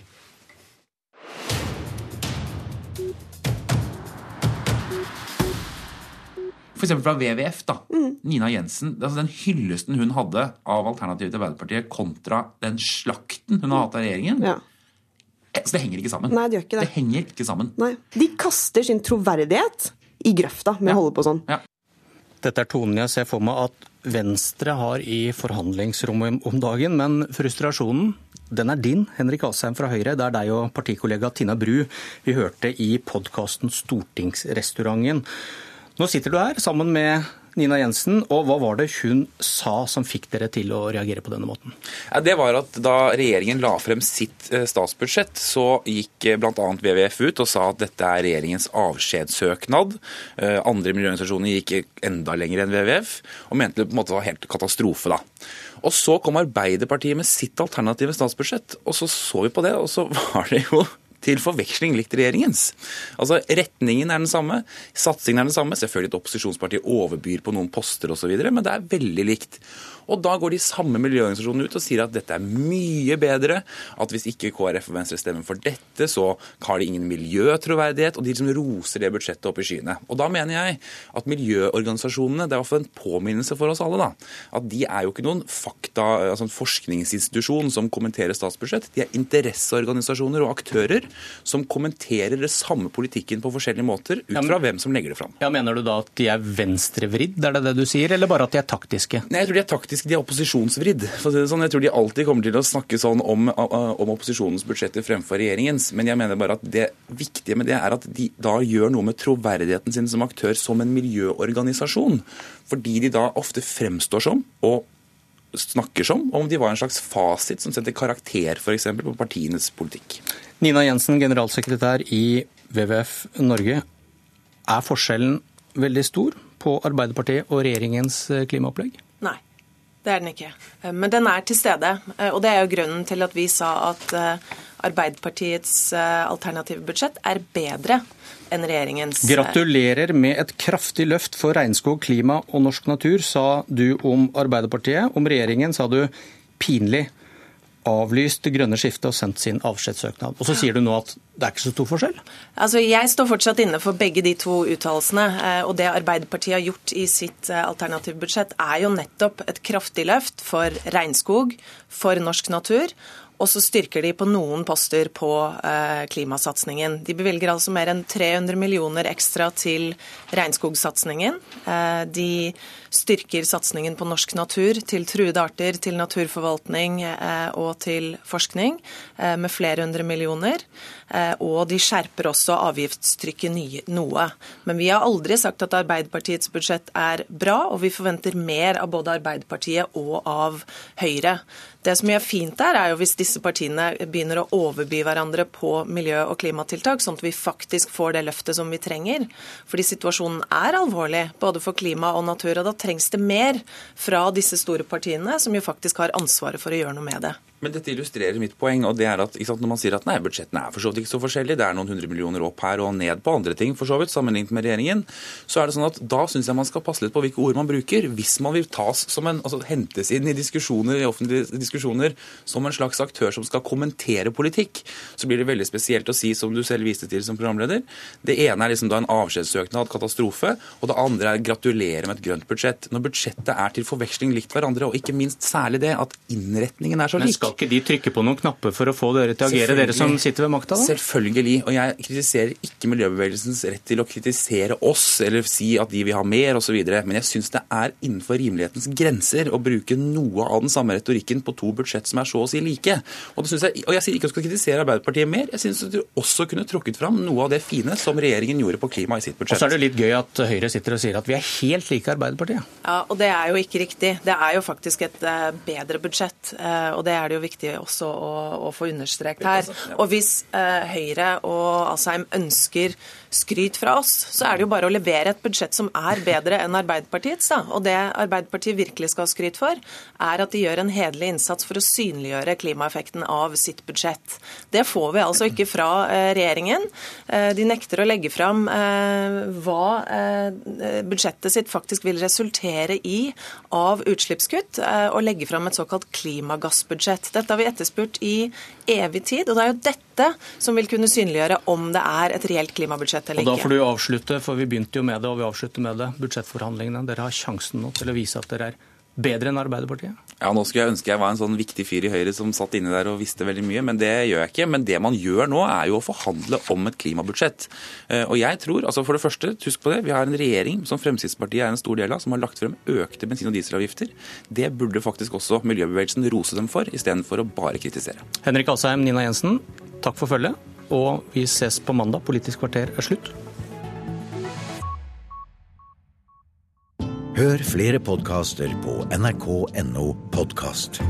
F.eks. fra WWF. da, mm. Nina Jensen. altså Den hyllesten hun hadde av alternativet til Arbeiderpartiet kontra den slakten hun har hatt av regjeringen. Ja. Eh, så det henger ikke sammen. Nei, Det gjør ikke det. Det henger ikke sammen. Nei. De kaster sin troverdighet i grøfta med ja. å holde på sånn. Ja. Dette er tonen jeg ser for meg at Venstre har i forhandlingsrommet om dagen, men frustrasjonen den er din, Henrik Asheim fra Høyre. Det er deg og partikollega Tina Bru vi hørte i podkasten Stortingsrestauranten. Nå sitter du her sammen med Nina Jensen, og hva var det hun sa som fikk dere til å reagere på denne måten? Det var at Da regjeringen la frem sitt eh, statsbudsjett, så gikk eh, bl.a. WWF ut og sa at dette er regjeringens avskjedssøknad. Eh, andre miljøorganisasjoner gikk enda lenger enn WWF og mente det på en måte var helt katastrofe. da. Og Så kom Arbeiderpartiet med sitt alternative statsbudsjett, og så så vi på det, og så [laughs] var det jo til forveksling likt regjeringens. Altså, Retningen er den samme, satsingen er den samme. Selvfølgelig et opposisjonsparti overbyr på noen poster osv., men det er veldig likt. Og da går de samme miljøorganisasjonene ut og sier at dette er mye bedre, at hvis ikke KrF og Venstre stemmer for dette, så har de ingen miljøtroverdighet, og de liksom roser det budsjettet opp i skyene. Og da mener jeg at miljøorganisasjonene, det er i hvert fall en påminnelse for oss alle, da, at de er jo ikke noen fakta, altså en forskningsinstitusjon som kommenterer statsbudsjett. De er interesseorganisasjoner og aktører som kommenterer det samme politikken på forskjellige måter ut fra hvem som legger det fram. Ja, Mener du da at de er venstrevridd, er det det du sier, eller bare at de er taktiske? Nei, Jeg tror de er taktiske, de er opposisjonsvridd. Sånn. Jeg tror de alltid kommer til å snakke sånn om, om opposisjonens budsjetter fremfor regjeringens. Men jeg mener bare at det viktige med det er at de da gjør noe med troverdigheten sin som aktør som en miljøorganisasjon. Fordi de da ofte fremstår som, og snakker som om de var en slags fasit som setter karakter f.eks. på partienes politikk. Nina Jensen, generalsekretær i WWF Norge. Er forskjellen veldig stor på Arbeiderpartiet og regjeringens eh, klimaopplegg? Det er den ikke. Eh, men den er til stede. Eh, og det er jo grunnen til at vi sa at Arbeiderpartiets alternative budsjett er bedre enn regjeringens. Gratulerer med et kraftig løft for regnskog, klima og norsk natur, sa du om Arbeiderpartiet. Om regjeringen sa du pinlig avlyst det grønne skiftet og sendt sin avskjedssøknad. Og så sier du nå at det er ikke så stor forskjell? Altså, Jeg står fortsatt inne for begge de to uttalelsene. Eh, og det Arbeiderpartiet har gjort i sitt eh, alternative budsjett, er jo nettopp et kraftig løft for regnskog, for norsk natur og så styrker de på noen poster på eh, klimasatsingen. De bevilger altså mer enn 300 millioner ekstra til regnskogsatsingen. De styrker satsingen på norsk natur, til truede arter, til naturforvaltning eh, og til forskning eh, med flere hundre millioner. Eh, og de skjerper også avgiftstrykket noe. Men vi har aldri sagt at Arbeiderpartiets budsjett er bra, og vi forventer mer av både Arbeiderpartiet og av Høyre. Det som gjør fint der, er jo hvis disse partiene begynner å overby hverandre på miljø- og klimatiltak, sånn at vi faktisk får det løftet som vi trenger. Fordi situasjonen er alvorlig, både for klima og natur. og Da trengs det mer fra disse store partiene, som jo faktisk har ansvaret for å gjøre noe med det. Men dette illustrerer mitt poeng. og det er at sant, Når man sier at nei, budsjettene er for så vidt ikke så forskjellige, det er noen hundre millioner opp her og ned på andre ting for så vidt, sammenlignet med regjeringen, så er det sånn at da syns jeg man skal passe litt på hvilke ord man bruker. Hvis man vil tas som en, altså hentes inn i diskusjoner, i offentlige diskusjoner som en slags aktør som skal kommentere politikk, så blir det veldig spesielt å si, som du selv viste til som programleder, det ene er liksom da en avskjedssøknad, katastrofe, og det andre er gratulere med et grønt budsjett. Når budsjettet er til forveksling likt hverandre, og ikke minst særlig det at innretningen er så lik ikke de trykke på noen knapper for å få dere til å agere, dere som sitter ved makta? Selvfølgelig. Og jeg kritiserer ikke miljøbevegelsens rett til å kritisere oss eller si at de vil ha mer osv. Men jeg syns det er innenfor rimelighetens grenser å bruke noe av den samme retorikken på to budsjett som er så å si like. Og, jeg, og jeg sier ikke at du skal kritisere Arbeiderpartiet mer. Jeg syns du også kunne trukket fram noe av det fine som regjeringen gjorde på klima i sitt budsjett. Og så er det litt gøy at Høyre sitter og sier at vi er helt like Arbeiderpartiet. Ja, og det er jo ikke riktig. Det er jo faktisk et eh, bedre budsjett. Eh, og det er det jo viktig også å, å få understreket her. Og hvis eh, Høyre og Asheim ønsker skryt fra oss, så er det jo bare å levere et budsjett som er bedre enn Arbeiderpartiets. Da. Og det Arbeiderpartiet virkelig skal ha skryt for, er at de gjør en hederlig innsats for å synliggjøre klimaeffekten av sitt budsjett. Det får vi altså ikke fra eh, regjeringen. Eh, de nekter å legge fram eh, hva budsjettet sitt faktisk vil resultere i av utslippskutt, og legge fram et såkalt klimagassbudsjett. Dette har vi etterspurt i evig tid, og det er jo dette som vil kunne synliggjøre om det er et reelt klimabudsjett eller ikke. Og Da får du avslutte, for vi begynte jo med det, og vi avslutter med det. Budsjettforhandlingene. Dere har sjansen nå til å vise at dere er bedre enn Arbeiderpartiet? Ja, Nå skulle jeg ønske jeg var en sånn viktig fyr i Høyre som satt inne der og visste veldig mye, men det gjør jeg ikke. Men det man gjør nå, er jo å forhandle om et klimabudsjett. Eh, og jeg tror, altså for det første, husk på det, vi har en regjering som Fremskrittspartiet er en stor del av, som har lagt frem økte bensin- og dieselavgifter. Det burde faktisk også miljøbevegelsen rose dem for, istedenfor å bare kritisere. Henrik Asheim, Nina Jensen, takk for følget. Og vi ses på mandag. Politisk kvarter er slutt. Hør flere podkaster på nrk.no podkast.